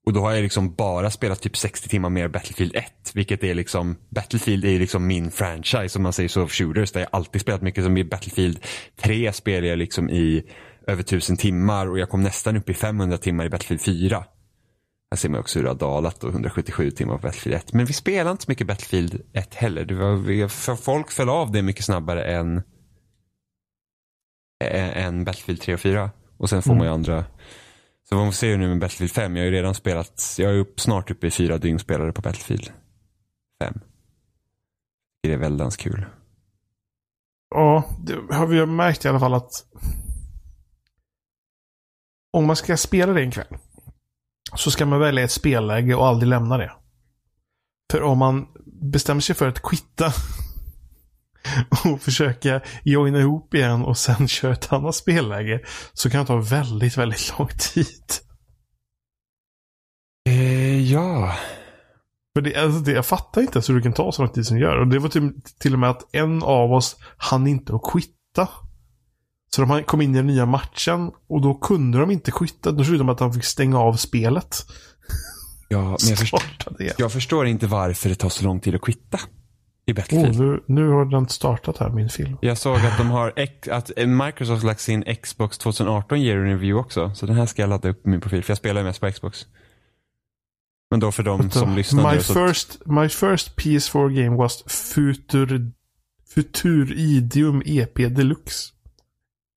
Och då har jag liksom bara spelat typ 60 timmar mer Battlefield 1. Vilket är liksom, Battlefield är liksom min franchise om man säger så, of shooters. Där jag alltid spelat mycket. Som i Battlefield 3 spelar jag liksom i över 1000 timmar och jag kom nästan upp i 500 timmar i Battlefield 4. Här ser man också hur det har dalat då, 177 timmar på Battlefield 1. Men vi spelar inte så mycket Battlefield 1 heller. Det var, vi- för folk föll av det mycket snabbare än än Battlefield 3 och 4. Och sen får Mm. man ju andra. Så vad man ser nu med Battlefield 5, jag har ju redan spelat, jag är upp, snart uppe i fyra dygn spelare på Battlefield 5. Det är väldans kul. Ja, det har vi märkt i alla fall att om man ska spela det en kväll så ska man välja ett spelläge och aldrig lämna det. För om man bestämmer sig för att quitta och försöka joina ihop igen och sen köra ett annat spelläge så kan det ta väldigt, väldigt lång tid. Eh, ja. För det, alltså det, jag fattar inte ens hur det kan ta så lång tid som det gör. Och det var till, till och med att en av oss hann inte att quitta. Så de kom in i den nya matchen och då kunde de inte quitta. Då slutade de att de fick stänga av spelet. ja men jag, förstår, jag förstår inte varför det tar så lång tid att quitta i Oh, Battlefield. nu, nu har den startat här, min film. Jag såg att de har, att Microsoft lagt sin Xbox 2018 year in review också. Så den här ska jag ladda upp på min profil, för jag spelar mest på Xbox. Men då för de som lyssnar my, first, my first PS4 game was Futur, Futuridium EP Deluxe.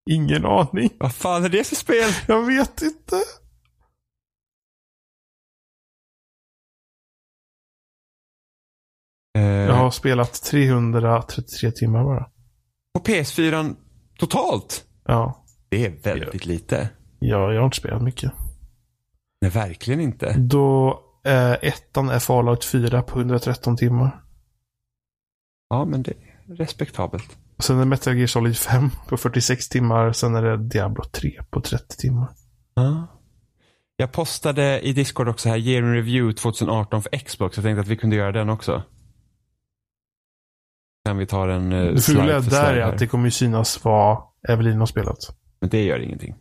Ingen aning. Vad fan är det för spel? Jag vet inte. Eh, Jag har spelat 333 timmar bara. På PS4 totalt? Ja. Det är väldigt lite. ja, jag har inte spelat mycket. Nej, verkligen inte. Då eh, ettan är Fallout 4 på 113 timmar. Ja, men det är respektabelt. Sen är Metal Gear Solid 5 på 46 timmar. Sen är det Diablo 3 på 30 timmar. Ja. Jag postade i Discord också här, Year in Review 2018 för Xbox. Jag tänkte att vi kunde göra den också. Kan vi ta den eh, Det slide fula där är att det kommer ju synas vad Evelina har spelat. Men det gör ingenting.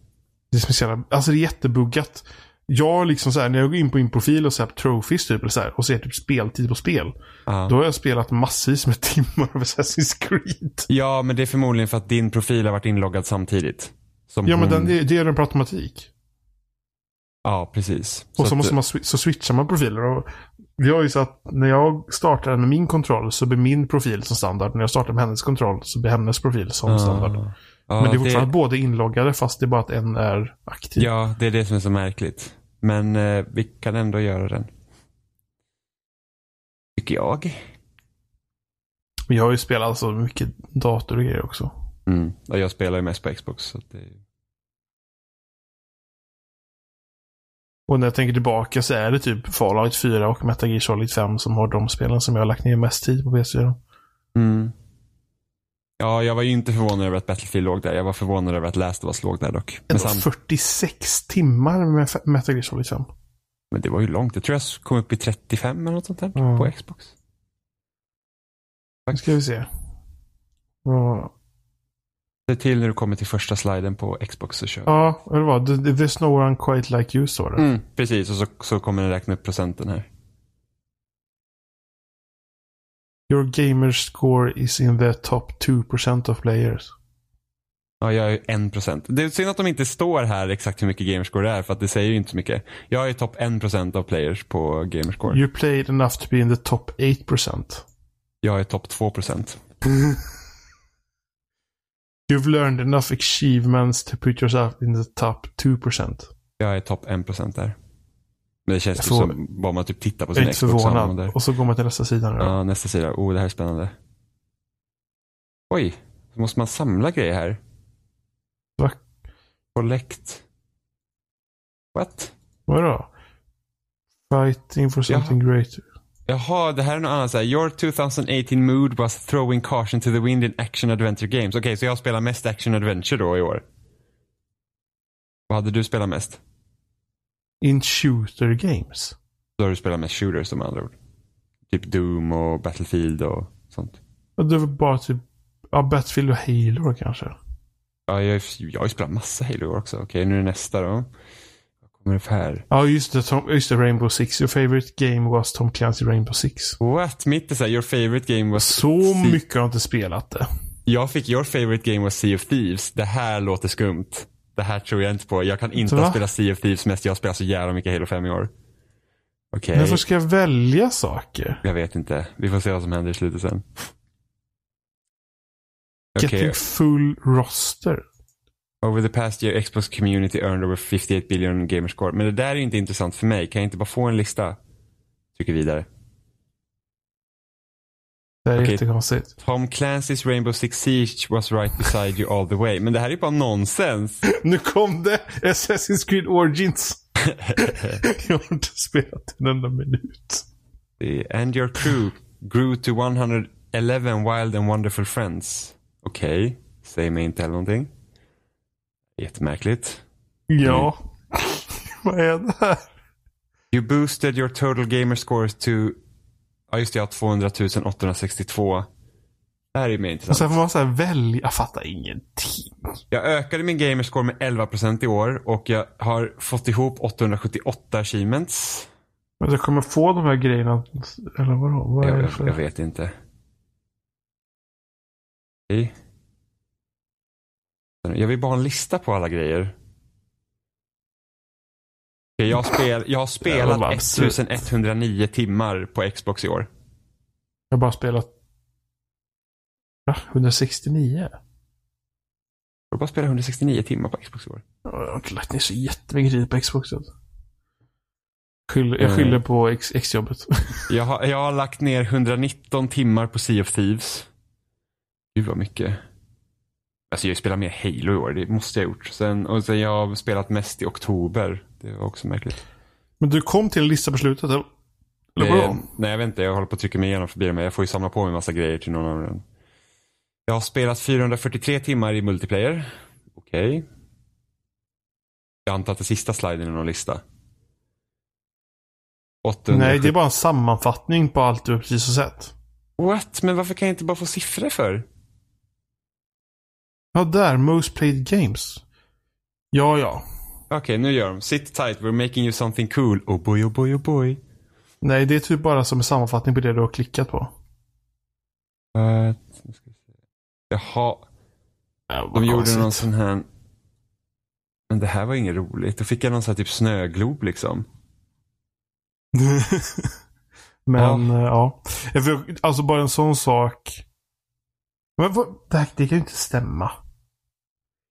Det är speciella. Alltså det är jättebuggat. Jag liksom så här, när jag går in på min profil och ser trophies typ, eller så här, och ser typ speltid på spel. Ja. Då har jag spelat massvis med timmar av Assassin's Creed. ja, men det är förmodligen för att din profil har varit inloggad samtidigt. Som Ja, men hon- den, det, det är den per automatik. Ja, precis. Och så, att- måste man så switchar man profiler. Och vi har ju så att när jag startar med min kontroll så blir min profil som standard. När jag startar med hennes kontroll så blir hennes profil som standard. Ja. Men det är fortfarande båda inloggade fast det är bara att en är aktiv. Ja, det är det som är så märkligt. Men eh, vi kan ändå göra den. Tycker jag. Men jag har ju spelat så mycket dator och grejer också. Mm. Och jag spelar ju mest på Xbox. Så det... Och när jag tänker tillbaka så är det typ Fallout 4 och Metal Gear Solid 5 som har de spelen som jag har lagt ner mest tid på PS4. mm. Ja, jag var ju inte förvånad över att Battlefield låg där. Jag var förvånad över att Last of Us låg där dock. Men, Ändå sam... 46 timmar med Metal Gear Solid 5. Men det var ju långt. Jag tror jag kom upp i 35 eller något sånt där Ja. på Xbox. Nu ska vi se. Ja, Se till när du kommer till första sliden på Xbox så kör. ja eller vad? The- the- There's no one quite like you står det. Mm, precis, och så, så kommer den räkna upp procenten här. Your gamer score is in the top 2% of players. Ja, jag är en procent. Det är synd att de inte står här exakt hur mycket gamerscore det är, för att det säger ju inte så mycket. Jag är topp en procent av players på gamerscore. You played enough to be in the top 8%. Jag är topp två procent. You've learned enough achievements to put yourself in the top 2%. Jag är topp en procent där. Men det känns ju får- som bara man typ tittar på sin Xbox. så förvånad. Och så går man till nästa sida nu. Ja, nästa sida. Oh, det här är spännande. Oj, så måste man samla grejer här. Va? Collect. What? Vadå? Fighting for something greater. Jaha, det här är något annat. Så här. Your 2018 mood was throwing caution to the wind in action adventure games. Okej, så jag spelar mest action adventure då i år. Vad hade du spelat mest? In shooter games. Då har du spelat mest shooters som andra ord. Typ Doom och Battlefield och sånt. Och Det var bara typ ja, Battlefield och Halo kanske. Ja, jag, jag har ju spelat massa Halo också. Okej, nu är det nästa då. Vad kommer upp här? Ja, just det. Tom, just det. Rainbow Six. Your favorite game was Tom Clancy Rainbow Six. What? Mitt är såhär, your favorite game was... Så mycket har jag inte spelat det. Jag fick your favorite game was Sea of Thieves. Det här låter skumt. Det här tror jag inte på. Jag kan inte Va? spelat Sea of Thieves mest. Jag har spelat så jävla mycket Halo 5 i år. Okej, Varför ska jag välja saker? jag vet inte. Vi får se vad som händer i slutet sen. Getting full roster. over the past year Xbox community earned over 58 billion gamerscore. Men det där är inte intressant för mig. Kan jag inte bara få en lista? Trycker vidare. Det är Okej. jättekonstigt. Tom Clancy's Rainbow Six Siege was right beside you all the way. Men det här är ju bara nonsens. Nu kom det! Assassin's Creed Origins. jag har inte spelat en enda minut. And your crew grew to 111 wild and wonderful friends. Okej, säg mig inte heller någonting. Jättemärkligt. Ja. Vad är det här? You boosted your total gamer scores to... Ja just det, jag har 200 862. Det här är mer Och intressant. sen får man så här välja. Jag fattar ingenting. Jag ökade min gamerscore med 11% i år och jag har fått ihop 878 achievements. Men jag kommer få de här grejerna. Eller vadå? Vad Jag, för... jag vet inte. Jag vill bara ha en lista på alla grejer. Jag, har spel, jag har spelat absurt. 1109 timmar på Xbox i år. Jag har bara spelat... Va? 169? Jag har bara spelat 169 timmar på Xbox i år. Jag har inte lagt ner så jättemycket tid på. Skyller, jag Eh. skyller på X- X-jobbet. Jag har, jag har lagt ner 119 timmar på Sea of Thieves. Gud vad mycket. Alltså jag spelar mer Halo i år, det måste jag ha gjort. Sen, och sen jag har spelat mest i oktober. Det var också märkligt. Men du kom till en lista på slutet, eller? Eller Eh, vadå? nej jag vet inte, jag håller på att trycka mig igenom förbi dem. Jag får ju samla på mig en massa grejer till någon av dem. Jag har spelat 443 timmar i multiplayer. Okej. Jag antar att det sista sliden är någon lista. 870... Nej, det är bara en sammanfattning på allt du precis har sett. What? Men varför kan jag inte bara få siffror för? Ja, där. Most played games. Ja, ja. Okej, nu gör de. Sit tight, we're making you something cool. Oh boy, oh boy, oh boy. Nej, det är typ bara som en sammanfattning på det du har klickat på. Se. Jaha, Ja, de gjorde konstigt. någon sån här... Men det här var inget roligt. Då fick jag någon sån här typ snöglob liksom. Men ja. ja. Jag får- Alltså bara en sån sak. Men vad, det, här, det kan ju inte stämma.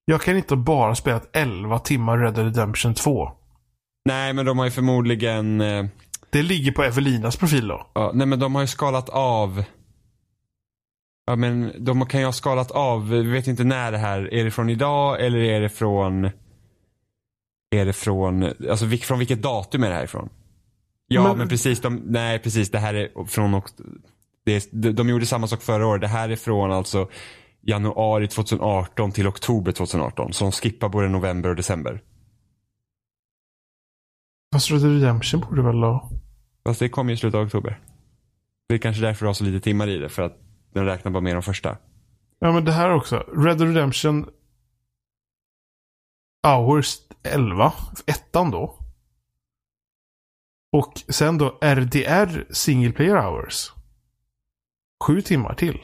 Jag kan inte bara ha spelat 11 timmar Red Dead Redemption 2. Nej, men de har ju förmodligen... Eh, Det ligger på Evelinas profil då. ja, nej, men de har ju skalat av... Ja, men de kan ju ha skalat av. Vi vet inte när det här. Är det från idag eller är det från... Är det från... Alltså från vilket datum är det här ifrån? Ja, men, Men- precis. De, nej, precis. Det här är från... Det, är- de, de gjorde samma sak förra året. Det här är från alltså januari 2018 till oktober 2018. Så de skippar både november och december. Fast Red Redemption borde väl ha... Fast det kommer ju i slutet av oktober. Det är kanske därför du har så lite timmar i det. För att den räknar bara med de första. Ja men det här också. Red Redemption Hours 11. Ettan då. Och sen då RDR Single Player Hours. Sju timmar till.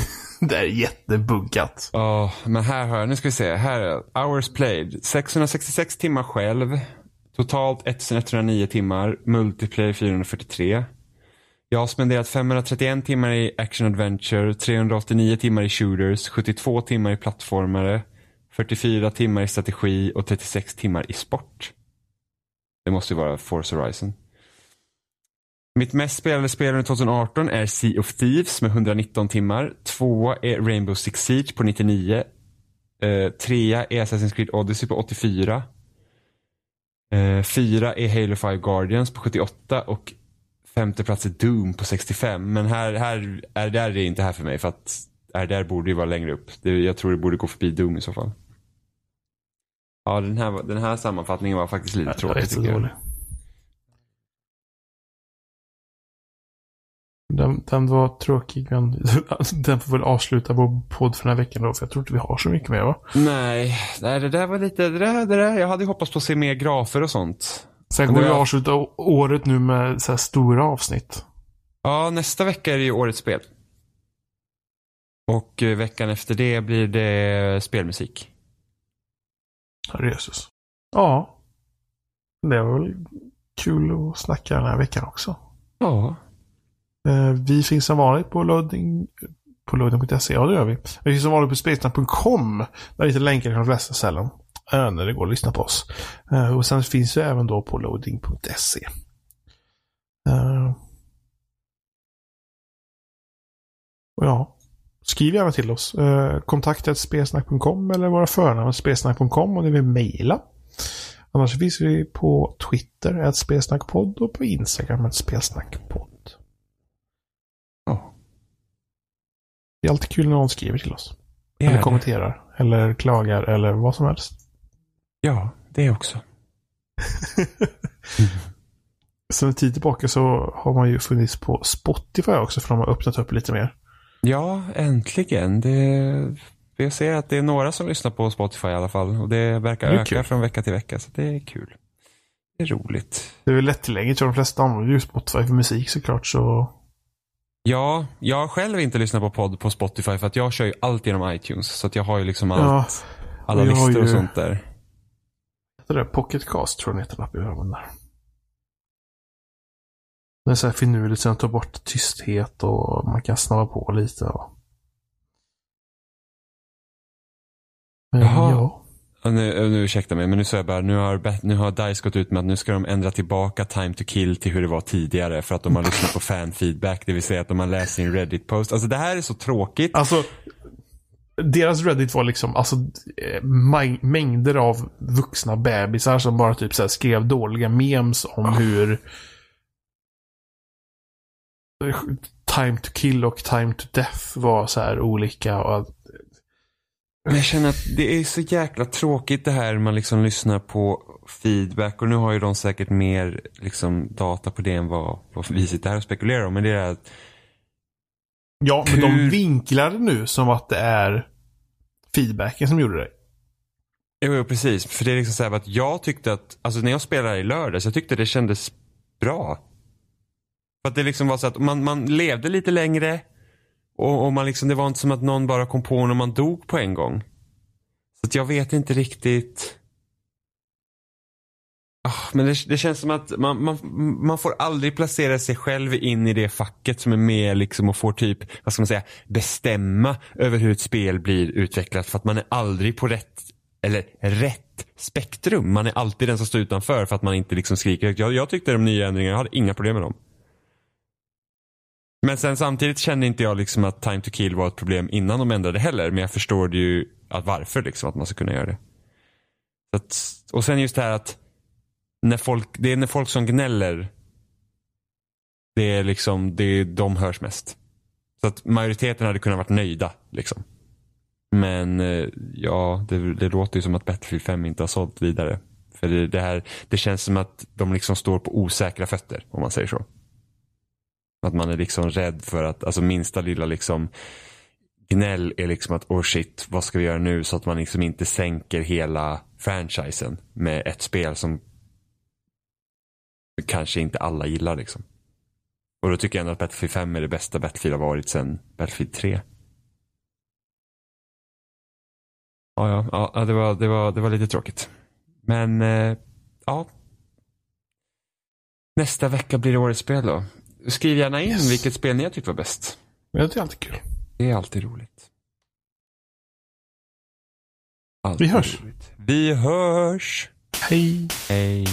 det är jättebuggat. Ja, men här har jag, nu ska vi se. Här är hours played. 666 timmar själv. Totalt 1109 timmar. Multiplayer 443. Jag har spenderat 531 timmar i action adventure, 389 timmar i shooters, 72 timmar i plattformare, 44 timmar i strategi och 36 timmar i sport. Det måste ju vara force Horizon. Mitt mest spelade spel under 2018 är Sea of Thieves med 119 timmar. Tvåa är Rainbow Six Siege på 99. Eh, trea är Assassin's Creed Odyssey på 84. Eh, fyra är Halo 5 Guardians på 78 och femte plats är Doom på 65. Men här, här är där är inte här för mig för att är där borde ju vara längre upp. Det, jag tror det borde gå förbi Doom i så fall. Ja, den här, den här sammanfattningen var faktiskt lite Det tråkig Den, den var tråkig men den får väl avsluta vår podd för den här veckan då för jag tror inte vi har så mycket mer va? Nej, nej, det där var lite, det där, det där, jag hade hoppats på att se mer grafer och sånt. Sen kommer vi var- avsluta året nu med så här stora avsnitt. Ja, nästa vecka är det ju årets spel. Och eh, veckan efter det blir det spelmusik. Herre Jesus. Ja. Det var väl kul att snacka den här veckan också. Ja. Eh, Vi finns som vanligt på loading på loading.se. Ja, det gör vi. Vi finns som vanligt på spelsnack.com. Där hittar länkar till de flesta ställen. eh, När det går att lyssna på oss. Eh, Och sen finns vi även då på loading.se. Eh, Och ja, skriv gärna till oss. Eh, Kontakta spelsnack.com eller våra förnamn spelsnack.com om ni vill mejla. Annars finns vi på Twitter, ett spelsnackpodd och på Instagram, ett spelsnackpodd. Det är alltid kul när någon skriver till oss. Det eller det. kommenterar. Eller klagar eller vad som helst. Ja, det också. Sen en tid tillbaka så har man ju funnits på Spotify också för de har öppnat upp lite mer. Ja, äntligen. Det, jag ser att det är några som lyssnar på Spotify i alla fall. Och det verkar Det öka kul. från vecka till vecka. Så det är kul. Det är roligt. Det är väl lättillgängligt de flesta använder ju Spotify för musik såklart så. Ja, jag har själv inte lyssnat på podd på Spotify för att jag kör ju allt genom iTunes. Så att jag har ju liksom allt, Ja, alla och listor och ju- sånt där. det där Pocket Cast tror jag den heter den app jag använder. Det är så här finurligt så den tar bort tysthet och man kan snabba på lite. Och... Men Jaha. ja. Nu, nu ursäkta mig, men nu, så jag bara, nu, har, nu har DICE gått ut med att nu ska de ändra tillbaka time to kill till hur det var tidigare för att de har lyssnat på fan-feedback, det vill säga att de har läst sin Reddit-post. Alltså det här är så tråkigt. Alltså, deras Reddit var liksom alltså, eh, mängder av vuxna bebisar som bara typ så skrev dåliga memes om hur Time to kill och Time to death var så här olika. Och, Men jag känner att det är så jäkla tråkigt det här man liksom lyssnar på feedback och nu har ju de säkert mer liksom data på det än vad, vad vi sitter här och spekulerar om. Men det är att, ja, men de Hur- vinklar det nu som att det är feedbacken som gjorde det. Jo, jo, precis. För det är liksom så här att jag tyckte att, alltså när jag spelade i lördags, jag tyckte det kändes bra. För att det liksom var så att man, man levde lite längre och, och man liksom, det var inte som att någon bara kom på när man dog på en gång. Så att jag vet inte riktigt. Oh, men det, det, känns som att man, man, man får aldrig placera sig själv in i det facket som är med liksom och får typ, vad ska man säga, bestämma över hur ett spel blir utvecklat för att man är aldrig på rätt, eller rätt spektrum. Man är alltid den som står utanför för att man inte liksom skriker jag, jag tyckte de nya ändringarna, jag hade inga problem med dem. Men sen samtidigt kände inte jag liksom att time to kill var ett problem innan de ändrade heller. Men jag förstår ju att varför liksom att man ska kunna göra det. Att, och sen just det här att när folk, det är när folk som gnäller. Det är liksom, det är, de hörs mest. Så att majoriteten hade kunnat varit nöjda liksom. Men eh, ja, det, det låter ju som att Battlefield 5 inte har sålt vidare. För det, det, här, det känns som att de liksom står på osäkra fötter om man säger så. Att man är liksom rädd för att, alltså minsta lilla liksom gnäll är liksom att oh shit, vad ska vi göra nu? Så att man liksom inte sänker hela franchisen med ett spel som kanske inte alla gillar liksom. Och då tycker jag ändå att Battlefield 5 är det bästa Battlefield har varit sedan Battlefield 3. Ja, ja, ja det, var, det, var, det var lite tråkigt. Men, eh, ja. Nästa vecka blir det årets spel då. Skriv gärna in yes. vilket spel ni har tyckt var bäst. Ja, det är alltid kul. Det är alltid roligt. Alltid Vi hörs. Roligt. Vi hörs. Hej. Hej.